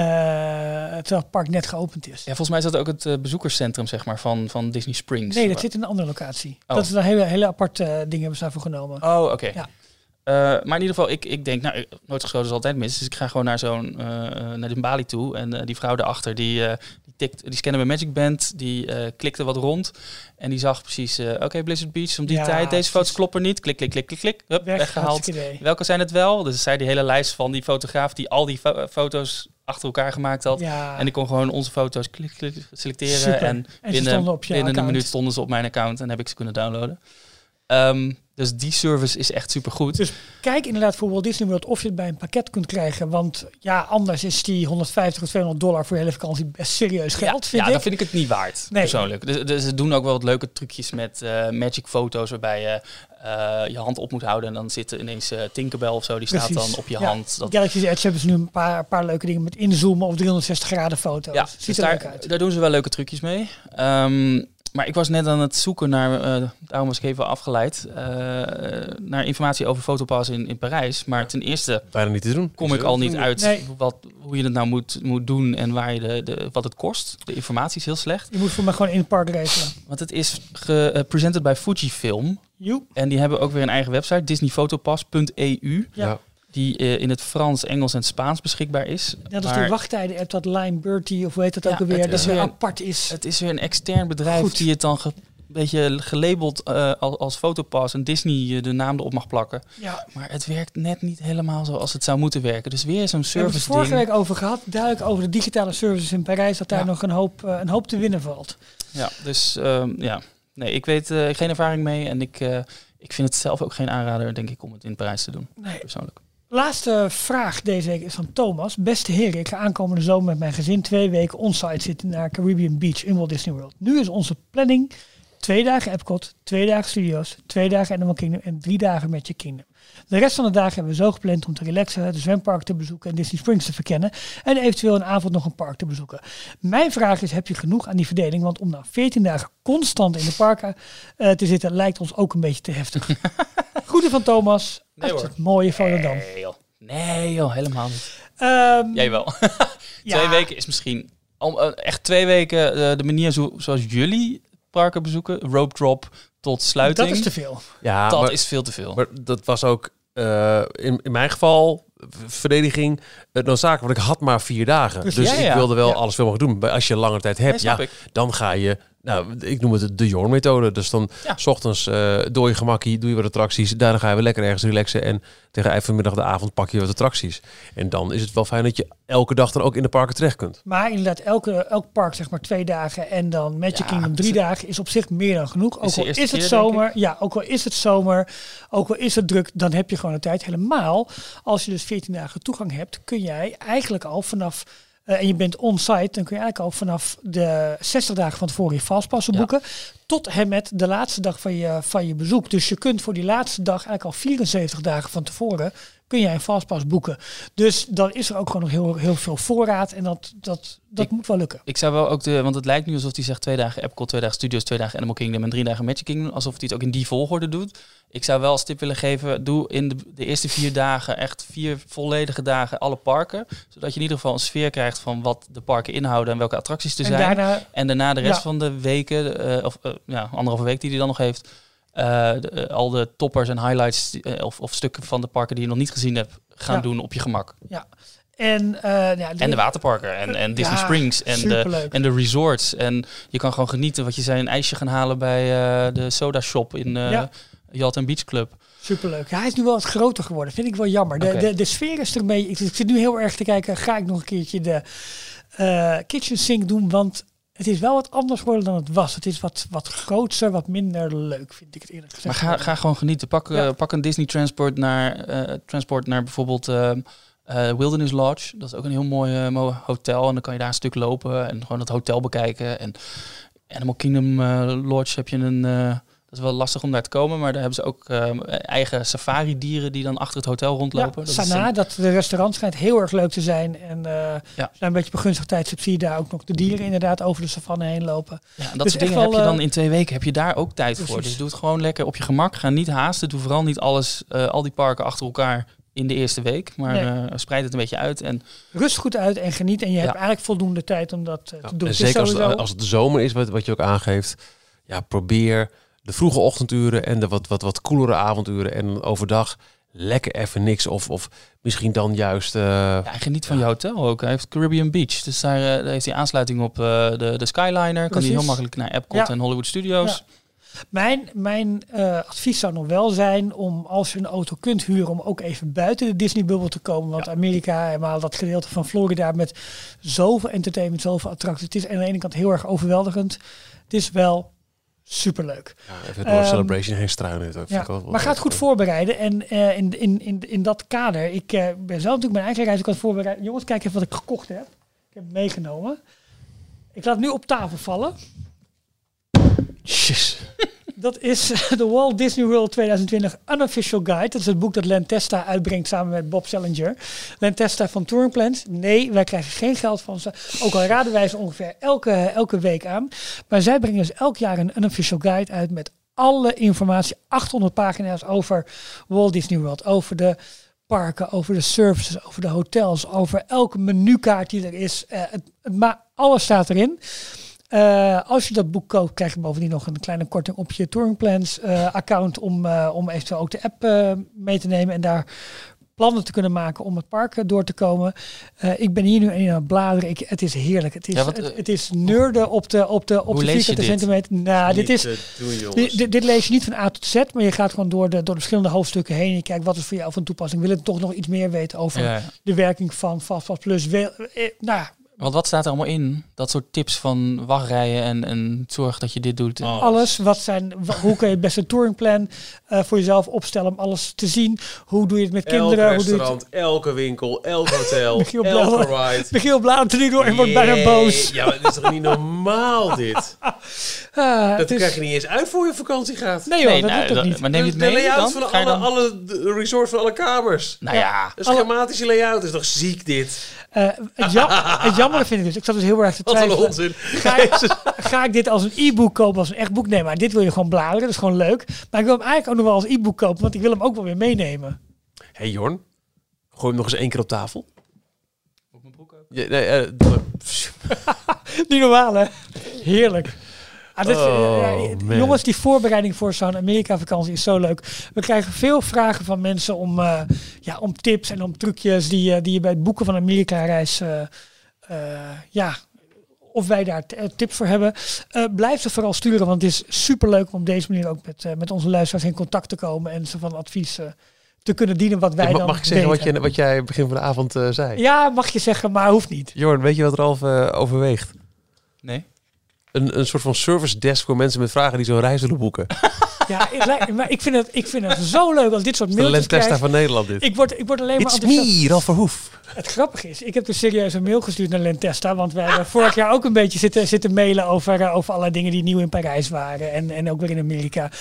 terwijl het park net geopend is. ja, volgens mij is dat ook het bezoekerscentrum zeg maar, van, van Disney Springs. nee, dat zit in een andere locatie. Oh. Dat is een hele, hele aparte eh, dingen hebben ze daarvoor genomen. Oh, oké. Ja. Eh, maar in ieder geval, ik, ik denk, nou, nooit geschoten is altijd mis. Dus ik ga gewoon naar zo'n, eh, eh, naar de Bali toe. En die vrouw daarachter, die, die, tikt, die scande mijn Magic Band. Die klikte wat rond. En die zag precies, oké, Blizzard Beach, om die Ja, tijd. Deze foto's kloppen niet. Klik, klik, klik, klik, klik. Hup, Weg, weggehaald. Welke zijn het wel? Dus zij die hele lijst van die fotograaf die al die fo- foto's achter elkaar gemaakt had. Ja, En ik kon gewoon onze foto's klik, klik, selecteren. Super. En binnen, een minuut stonden ze op mijn account en heb ik ze kunnen downloaden. Ehm, dus die service is echt supergoed. Dus kijk inderdaad voor Walt Disney World of je het bij een pakket kunt krijgen. Want ja, anders is die 150 of 200 dollar voor je hele vakantie best serieus geld, ja, vind ja, ik. dan vind ik het niet waard, Nee. persoonlijk. Dus, dus ze doen ook wel wat leuke trucjes met eh, magic foto's, waarbij je eh, je hand op moet houden en dan zit er ineens eh, Tinkerbell of zo, die staat dan op je Ja. hand. Dat, Galaxy's Edge hebben ze nu een paar, paar leuke dingen met inzoomen of 360 graden foto's. ja, Ziet dus er leuk daar, uit. daar doen ze wel leuke trucjes mee. Ehm, maar ik was net aan het zoeken naar, eh, daarom was ik even afgeleid, eh, naar informatie over Fotopass in, in Parijs. Maar ten eerste Bijna niet te doen. kom ik al niet uit Nee. wat, hoe je het nou moet, moet doen en waar je de, de, wat het kost. De informatie is heel slecht. Je moet voor mij gewoon in het park regelen. Want het is gepresenteerd bij Fujifilm. Joep. En die hebben ook weer een eigen website, disneyfotopass.eu. Ja. Die eh, in het Frans, Engels en Spaans beschikbaar is. Als Maar die wachttijden-app, dat Line Bertie, of hoe heet dat Ja, ook alweer, dat is weer apart is. Het is weer een extern bedrijf Goed. die het dan een beetje gelabeld eh, als, als Fotopass en Disney eh, de naam erop mag plakken. Ja, Maar het werkt net niet helemaal zoals het zou moeten werken. Dus weer zo'n we hebben het service vorige ding. week over gehad, duidelijk over de digitale services in Parijs, dat daar Ja. nog een hoop, eh, een hoop te winnen valt. Ja, dus ehm, ja. Nee, ik weet eh, geen ervaring mee en ik, eh, ik vind het zelf ook geen aanrader, denk ik, om het in Parijs te doen. Nee. Persoonlijk. Laatste vraag deze week is van Thomas. Beste heren, ik ga aankomende zomer met mijn gezin twee weken onsite zitten naar Caribbean Beach in Walt Disney World. Nu is onze planning twee dagen Epcot, twee dagen Studios, twee dagen Animal Kingdom en drie dagen Magic Kingdom. De rest van de dagen hebben we zo gepland om te relaxen, het zwempark te bezoeken en Disney Springs te verkennen en eventueel een avond nog een park te bezoeken. Mijn vraag is, heb je genoeg aan die verdeling? Want om na 14 dagen constant in de parken eh, te zitten lijkt ons ook een beetje te heftig. Groeten van Thomas Nee, het mooie Volendam. Nee joh. Nee joh, helemaal niet. Ehm, Jij wel. ja, Twee weken is misschien... Om, eh, echt twee weken eh, de manier zo, zoals jullie parken bezoeken. Rope drop tot sluiting. Dat is te veel. Ja, Dat maar, is veel te veel. maar dat was ook eh, in, in mijn geval verdediging het noodzakelijk. Want ik had maar vier dagen. Dus Ja, ik ja. wilde wel Ja. alles veel mogen doen. Maar als je langer tijd hebt, ja, dan ga je nou, ik noem het de Jorn-methode. Dus dan Ja. s ochtends eh door je gemakkie, doe je wat attracties. Daarna ga je weer lekker ergens relaxen. En tegen eind van de middag de avond pak je wat attracties. En dan is het wel fijn dat je elke dag dan ook in de parken terecht kunt. Maar inderdaad, elke, elk park zeg maar twee dagen en dan Magic Ja, Kingdom drie dagen is op zich meer dan genoeg. Ook al is het keer, zomer, ja, ook al is het zomer, ook al is het druk, dan heb je gewoon de tijd. Helemaal als je dus 14 dagen toegang hebt, kun jij eigenlijk al vanaf en je bent on-site, dan kun je eigenlijk al vanaf de 60 dagen van tevoren je fastpassen Ja. boeken. Tot en met de laatste dag van je, van je bezoek. Dus je kunt voor die laatste dag eigenlijk al 74 dagen van tevoren kun jij een fastpass boeken. Dus dan is er ook gewoon nog heel, heel veel voorraad. En dat, dat, dat Ik- moet wel lukken. Ik zou wel ook de, want het lijkt nu alsof hij zegt twee dagen Epcot, twee dagen Studios, twee dagen Animal Kingdom en drie dagen Magic Kingdom. Alsof hij het ook in die volgorde doet. Ik zou wel als tip willen geven, doe in de, de eerste vier dagen echt vier volledige dagen alle parken. Zodat je in ieder geval een sfeer krijgt van wat de parken inhouden en welke attracties er En zijn. daarna En daarna de rest Ja. van de weken, eh, of eh, ja, anderhalve week die hij dan nog heeft, eh, de- eh, al de toppers en highlights eh, of, of stukken van de parken die je nog niet gezien hebt, gaan Ja. doen op je gemak. En, eh, ja, En de waterparken en, en Disney Ja, Springs en de, en de resorts. En je kan gewoon genieten wat je zei, een ijsje gaan halen bij de soda shop in Ja. Yacht and Beach Club. Superleuk. Ja, hij is nu wel wat groter geworden. Vind ik wel jammer. De, de, de sfeer is ermee. Ik, ik zit nu heel erg te kijken. Ga ik nog een keertje de kitchen sink doen? Want het is wel wat anders geworden dan het was. Het is wat, wat groter, wat minder leuk, vind ik het eerlijk Maar gezegd. ga, ga gewoon genieten. Pak, eh, pak een Disney transport naar, eh, transport naar bijvoorbeeld eh, Wilderness Lodge. Dat is ook een heel mooi mo- hotel. En dan kan je daar een stuk lopen en gewoon het hotel bekijken. En Animal Kingdom Lodge heb je een... dat is wel lastig om daar te komen, maar daar hebben ze ook eh, eigen safari-dieren die dan achter het hotel rondlopen. Ja, Dat Sana, een- dat de restaurant schijnt heel erg leuk te zijn. En eh Ja. een beetje begunstigd tijdstip zie je daar ook nog de dieren inderdaad over de savanne heen lopen. Ja, en dat Dus soort dingen heb je dan eh, in twee weken heb je daar ook tijd voor. Dus doe het gewoon lekker op je gemak. Ga niet haasten. Doe vooral niet alles, eh, al die parken achter elkaar in de eerste week. Maar Nee. eh, spreid het een beetje uit. En Rust goed uit en geniet. En je hebt eigenlijk voldoende tijd om dat Ja, te doen. en Het zeker als, sowieso- als het de zomer is, wat, wat je ook aangeeft. Ja, probeer de vroege ochtenduren en de wat, wat, wat koelere avonduren. En overdag lekker even niks. Of, of misschien dan juist... eh, ja, en geniet van je hotel ook. Hij heeft Caribbean Beach. Dus daar, eh, daar heeft hij aansluiting op eh, de, de Skyliner. Kan hij heel makkelijk naar Epcot Ja. en Hollywood Studios. Mijn, mijn eh, advies zou nog wel zijn om als je een auto kunt huren, om ook even buiten de Disney-bubbel te komen. Want Amerika, helemaal dat gedeelte van Florida met zoveel entertainment, zoveel attracties. Het is aan de ene kant heel erg overweldigend. Het is wel superleuk. ja, even door Ehm, Celebration heen struinen. Dat Ja, ik wel- wel maar ga het goed leuk. voorbereiden. En eh, in, in, in, in dat kader, ik eh, ben zelf natuurlijk mijn eigen reis ook aan het voorbereiden. Jongens, kijk even wat ik gekocht heb. Ik heb het meegenomen. Ik laat het nu op tafel vallen. Jeez. Dat is de Walt Disney World 2020 Unofficial Guide. Dat is het boek dat Len Testa uitbrengt samen met Bob Salinger. Len Testa van Touring Plans. Nee, wij krijgen geen geld van ze. Ook al raden wij ze ongeveer elke, elke week aan. Maar zij brengen dus elk jaar een Unofficial Guide uit met alle informatie. 800 pagina's over Walt Disney World. Over de parken, over de services, over de hotels, over elke menukaart die er is. Eh, het, maar alles staat erin. Eh, als je dat boek koopt, krijg je bovendien nog een kleine korting op je Touring Plans eh, account om, eh, om eventueel ook de app eh, mee te nemen en daar plannen te kunnen maken om het park door te komen. Eh, ik ben hier nu in aan het bladeren. Ik, het is heerlijk. Het is, Ja, wat, het, het is nerden op de, op de, op de vierkante centimeter. Nou, dit is, doen, dit, lees je niet van A tot Z, maar je gaat gewoon door de, door de verschillende hoofdstukken heen. Je kijkt wat is voor jou van toepassing. Wil je toch nog iets meer weten over Ja, de werking van Fastpass Plus? Wil, eh, nou ja, Want wat staat er allemaal in? Dat soort tips van wachtrijen en, en zorg dat je dit doet. Oh. alles. Wat zijn, hoe kun je het beste touringplan eh voor jezelf opstellen om alles te zien? Hoe doe je het met kinderen? Elk Hoe doe je het? restaurant, elke winkel, elk hotel, Michiel elke Blauwe. ride. Michiel bladert er nu door en wordt bijna boos. Ja, maar dit is toch niet normaal dit? Ah, Dat is- krijg je niet eens uit voor je vakantie gaat. Nee joh, Nee, dat nou, doet het dat- niet. maar neem je het de mee layout dan? van alle, dan- alle de resort van alle kamers. Nou ja, Een Alle- schematische layout is toch ziek dit? Eh, het, jam, het jammer vind ik dus, ik zat dus heel erg te Wat een twijfelen. onzin. Ga ik, ga ik dit als een e-book kopen, als een echt boek? Nee, maar dit wil je gewoon bladeren, dat is gewoon leuk. Maar ik wil hem eigenlijk ook nog wel als e-book kopen, want ik wil hem ook wel weer meenemen. hey Jorn, gooi hem nog eens één keer op tafel. Ja, nee, eh, doe- Niet normaal, hè? Heerlijk. Ah, dit, Oh, eh, man. jongens, die voorbereiding voor zo'n Amerika-vakantie is zo leuk. We krijgen veel vragen van mensen om, eh, ja, om tips en om trucjes die, eh, die je bij het boeken van een Amerika-reis eh, eh, ja, of wij daar eh, tips voor hebben. Eh, blijf ze vooral sturen, want het is superleuk om op deze manier ook met, eh, met onze luisteraars in contact te komen en ze van advies eh, te kunnen dienen wat wij Ja, ma- dan mag ik zeggen wat, je, wat jij begin van de avond eh, zei? Ja, mag je zeggen, maar hoeft niet. Jorn, weet je wat Ralf eh, overweegt? Nee? Een, een soort van service desk voor mensen met vragen die zo'n reis willen boeken. Ja, maar ik vind, het, ik vind het zo leuk als dit soort De mailtjes Lentesta krijg. van Nederland dit. Ik word, ik word alleen maar It's me, Ralf Verhoef. Het grappige is, ik heb dus serieus een mail gestuurd naar Lentesta. Want wij hebben vorig jaar ook een beetje zitten, zitten mailen over, eh, over allerlei dingen die nieuw in Parijs waren. En, en ook weer in Amerika.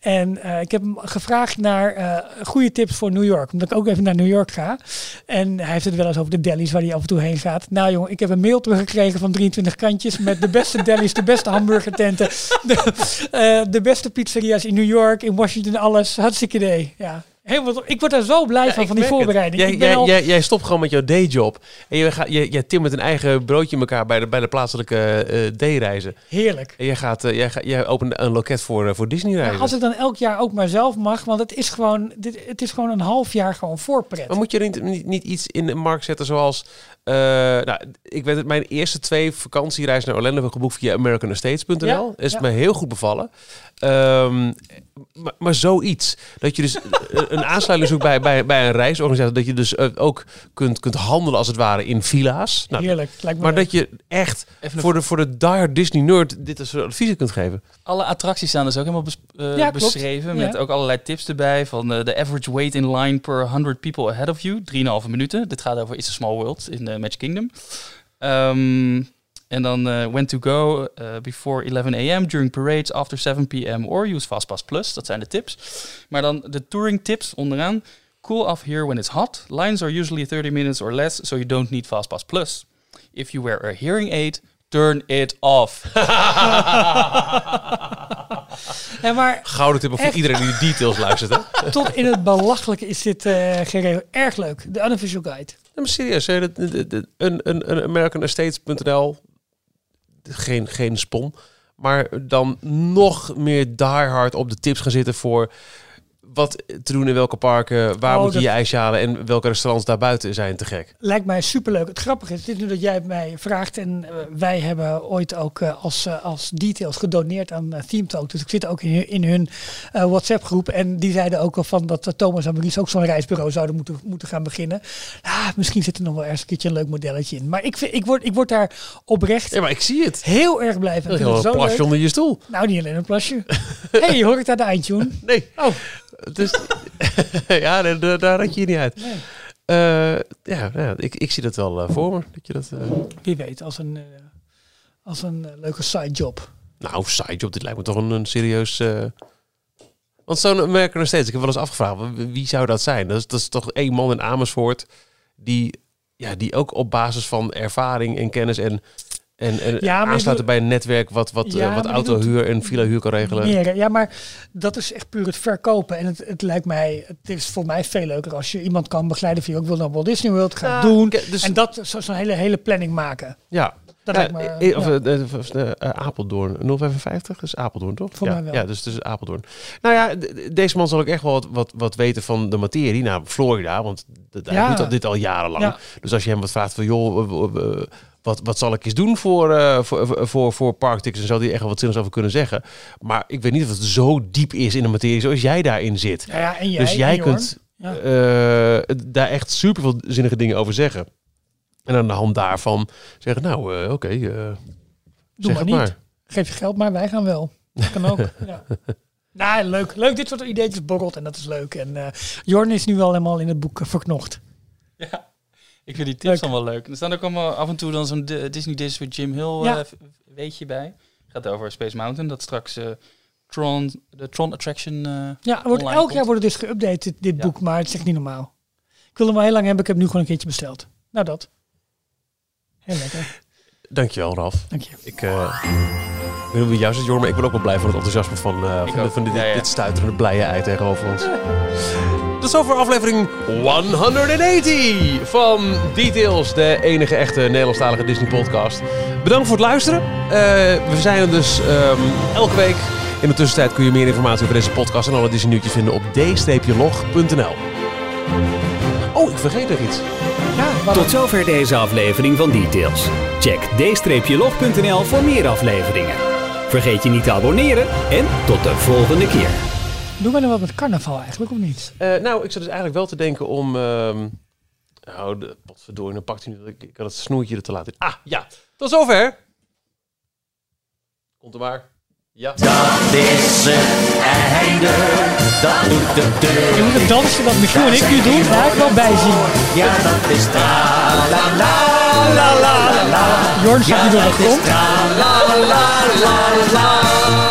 En eh, ik heb hem gevraagd naar eh, goede tips voor New York. Omdat ik ook even naar New York ga. En hij heeft het wel eens over de delis waar hij af en toe heen gaat. Nou jongen, ik heb een mail teruggekregen van 23 kantjes. Met de beste delis, de beste hamburgertenten. De, eh, de beste pizzeria's in New York, in Washington, alles. Hartstikke idee. Ja. Helemaal, ik word daar zo blij van, van die voorbereiding. Jij, ik ben jij, al- jij, jij stopt gewoon met jouw dayjob. En je, gaat, je, jij timmert een eigen broodje in elkaar bij de, bij de plaatselijke eh dayreizen. Heerlijk. En jij, gaat, eh, jij, gaat, jij opent een loket voor, voor Disney Maar reizen. als ik dan elk jaar ook maar zelf mag, want het is gewoon, dit, het is gewoon een half jaar gewoon voorpret. Maar moet je er niet, niet, niet iets in de markt zetten zoals... eh, nou, ik weet het, mijn eerste twee vakantiereizen naar Orlando heb ik geboekt via AmericanEstates.nl. Ja, is ja. me heel goed bevallen. Ehm, maar, maar zoiets. Dat je dus een- aansluiting zoekt bij, bij, bij een reisorganisatie. Dat je dus eh, ook kunt, kunt handelen als het ware in villa's. Nou, Heerlijk. Lijkt me maar leuk. dat je echt Even voor de, voor de diehard Disney nerd dit als advies kunt geven. Alle attracties staan dus ook helemaal bes- eh, Ja, klopt. beschreven. Ja. Met ook allerlei tips erbij. Van de average wait in line per 100 people ahead of you. 3,5 minuten. Dit gaat over It's a Small World in de Magic Kingdom. Ehm, en dan eh, when to go eh, before 11 a.m. during parades after 7 p.m. or use FastPass Plus. Dat zijn de tips. Maar dan de touring tips onderaan. Cool off here when it's hot. Lines are usually 30 minutes or less, so you don't need FastPass Plus. If you wear a hearing aid, turn it off. Ja, maar Gouden tip voor iedereen die de details luistert. Hè? tot in het belachelijke is dit eh geregeld. Erg leuk. De unofficial guide. Maar serieus, hè, een, een, een geen, geen spon, maar dan nog meer diehard op de tips gaan zitten voor wat te doen in welke parken, waar Oh, moet je dat- je ijsje halen en welke restaurants daarbuiten zijn te gek. Lijkt mij superleuk. Het grappige is, dit is nu dat jij het mij vraagt. En eh, wij hebben ooit ook eh, als, eh, als details gedoneerd aan Theme Talk. Dus ik zit ook in, hun- in hun WhatsApp groep. En die zeiden ook al van dat Thomas en Maurice ook zo'n reisbureau zouden moeten, moeten gaan beginnen. Ah, misschien zit er nog wel ergens een keertje een leuk modelletje in. Maar ik, vind, ik, word, ik word daar oprecht Ja, maar ik zie het. heel erg blij van. Heel een plasje leuk. onder je stoel. Nou, niet alleen een plasje. hey, hoor ik daar de eindtune? Nee. Oh, Dus, ja, daar, daar- je je niet uit. nee. Eh, ja, ja ik, ik zie dat wel eh, voor me. Dat je dat, eh, Wie weet, als een, als een leuke side job. Nou, sidejob, dit lijkt me toch een, een serieus... Want zo'n merken nog steeds. Ik heb wel eens afgevraagd, wie- wie zou dat zijn? Dat is, dat is toch één man in Amersfoort die, ja, die ook op basis van ervaring en kennis en, en, en Ja, aansluiten bij een netwerk wat, wat, Ja, eh, wat autohuur en villa-huur kan regelen. Meer, ja, maar dat is echt puur het verkopen. En het, het lijkt mij, het is voor mij veel leuker als je iemand kan begeleiden van, ik wil naar Walt Disney World gaan Ja, doen. dus- en dat zo- zo'n hele, hele planning maken. Ja, Dat lijkt me, eh, of, eh, of, eh, Apeldoorn, 055, dat is Apeldoorn toch? Voor ja, mij wel. Ja, dus is Apeldoorn. Nou ja, deze man zal ook echt wel wat, wat, wat weten van de materie. Nou, Florida, want hij doet dat, dit al jarenlang. Ja. Dus als je hem wat vraagt van, joh, wat, wat zal ik eens doen voor, eh voor, voor, voor, parktickets? Dan zou hij echt wel wat zinnigs over kunnen zeggen. Maar ik weet niet of het zo diep is in de materie zoals jij daarin zit. Ja, ja, en jij, dus jij en kunt Ja. eh, daar echt super veel zinnige dingen over zeggen. En aan de hand daarvan zeggen, nou, eh, oké, eh, Doe zeg maar het niet. maar. Geef je geld maar, wij gaan wel. Dat kan ook. ja. Nou, leuk. Leuk, dit soort ideetjes borrelt en dat is leuk. En eh Jorn is nu al helemaal in het boek verknocht. Ja, ik vind die tips Leuk. dan wel leuk. En er staan ook allemaal af en toe dan zo'n Di- Disney Dish met Jim Hill Ja. eh, v- weetje bij. Gaat over Space Mountain, dat straks eh, Tron, de Tron Attraction... eh, Ja, wordt, elk komt. jaar wordt het dus geüpdate, dit, dit Ja. boek, maar het is echt niet normaal. Ik wil hem al heel lang hebben, ik heb nu gewoon een keertje besteld. Nou, dat. Heel lekker, Dankjewel, Ralf. dank je. Ik, eh, weet niet hoe het jou zit, maar ik ben ook wel blij van het enthousiasme van, eh, van, de- van dit, Ja, ja. dit stuiterende blije ei tegenover ons. Tot zover aflevering 180 van Details, de enige echte Nederlandstalige Disney podcast. Bedankt voor het luisteren. Eh, we zijn er dus ehm, elke week. In de tussentijd kun je meer informatie over deze podcast en alle Disney nieuwtjes vinden op d-log.nl. Oh, ik vergeet nog iets. Ja, Tot zover deze aflevering van Details. Check d-log.nl voor meer afleveringen. Vergeet je niet te abonneren en tot de volgende keer. Doen we nog wat met carnaval eigenlijk, of niet? Eh, nou, ik zat dus eigenlijk wel te denken om... ehm nou, de, potverdorie, dan pakt hij nu... Ik, ik had het snoertje er te laten. Ah, ja. Tot zover. Komt er maar. Ja. Dat is het einde, dat doet de deur. Je moet het dansen wat Michiel en ik nu doen, daar ik wel bij zien. Ja, dat is tra la la la la la la. Jorn staat nu door de grond. La la la la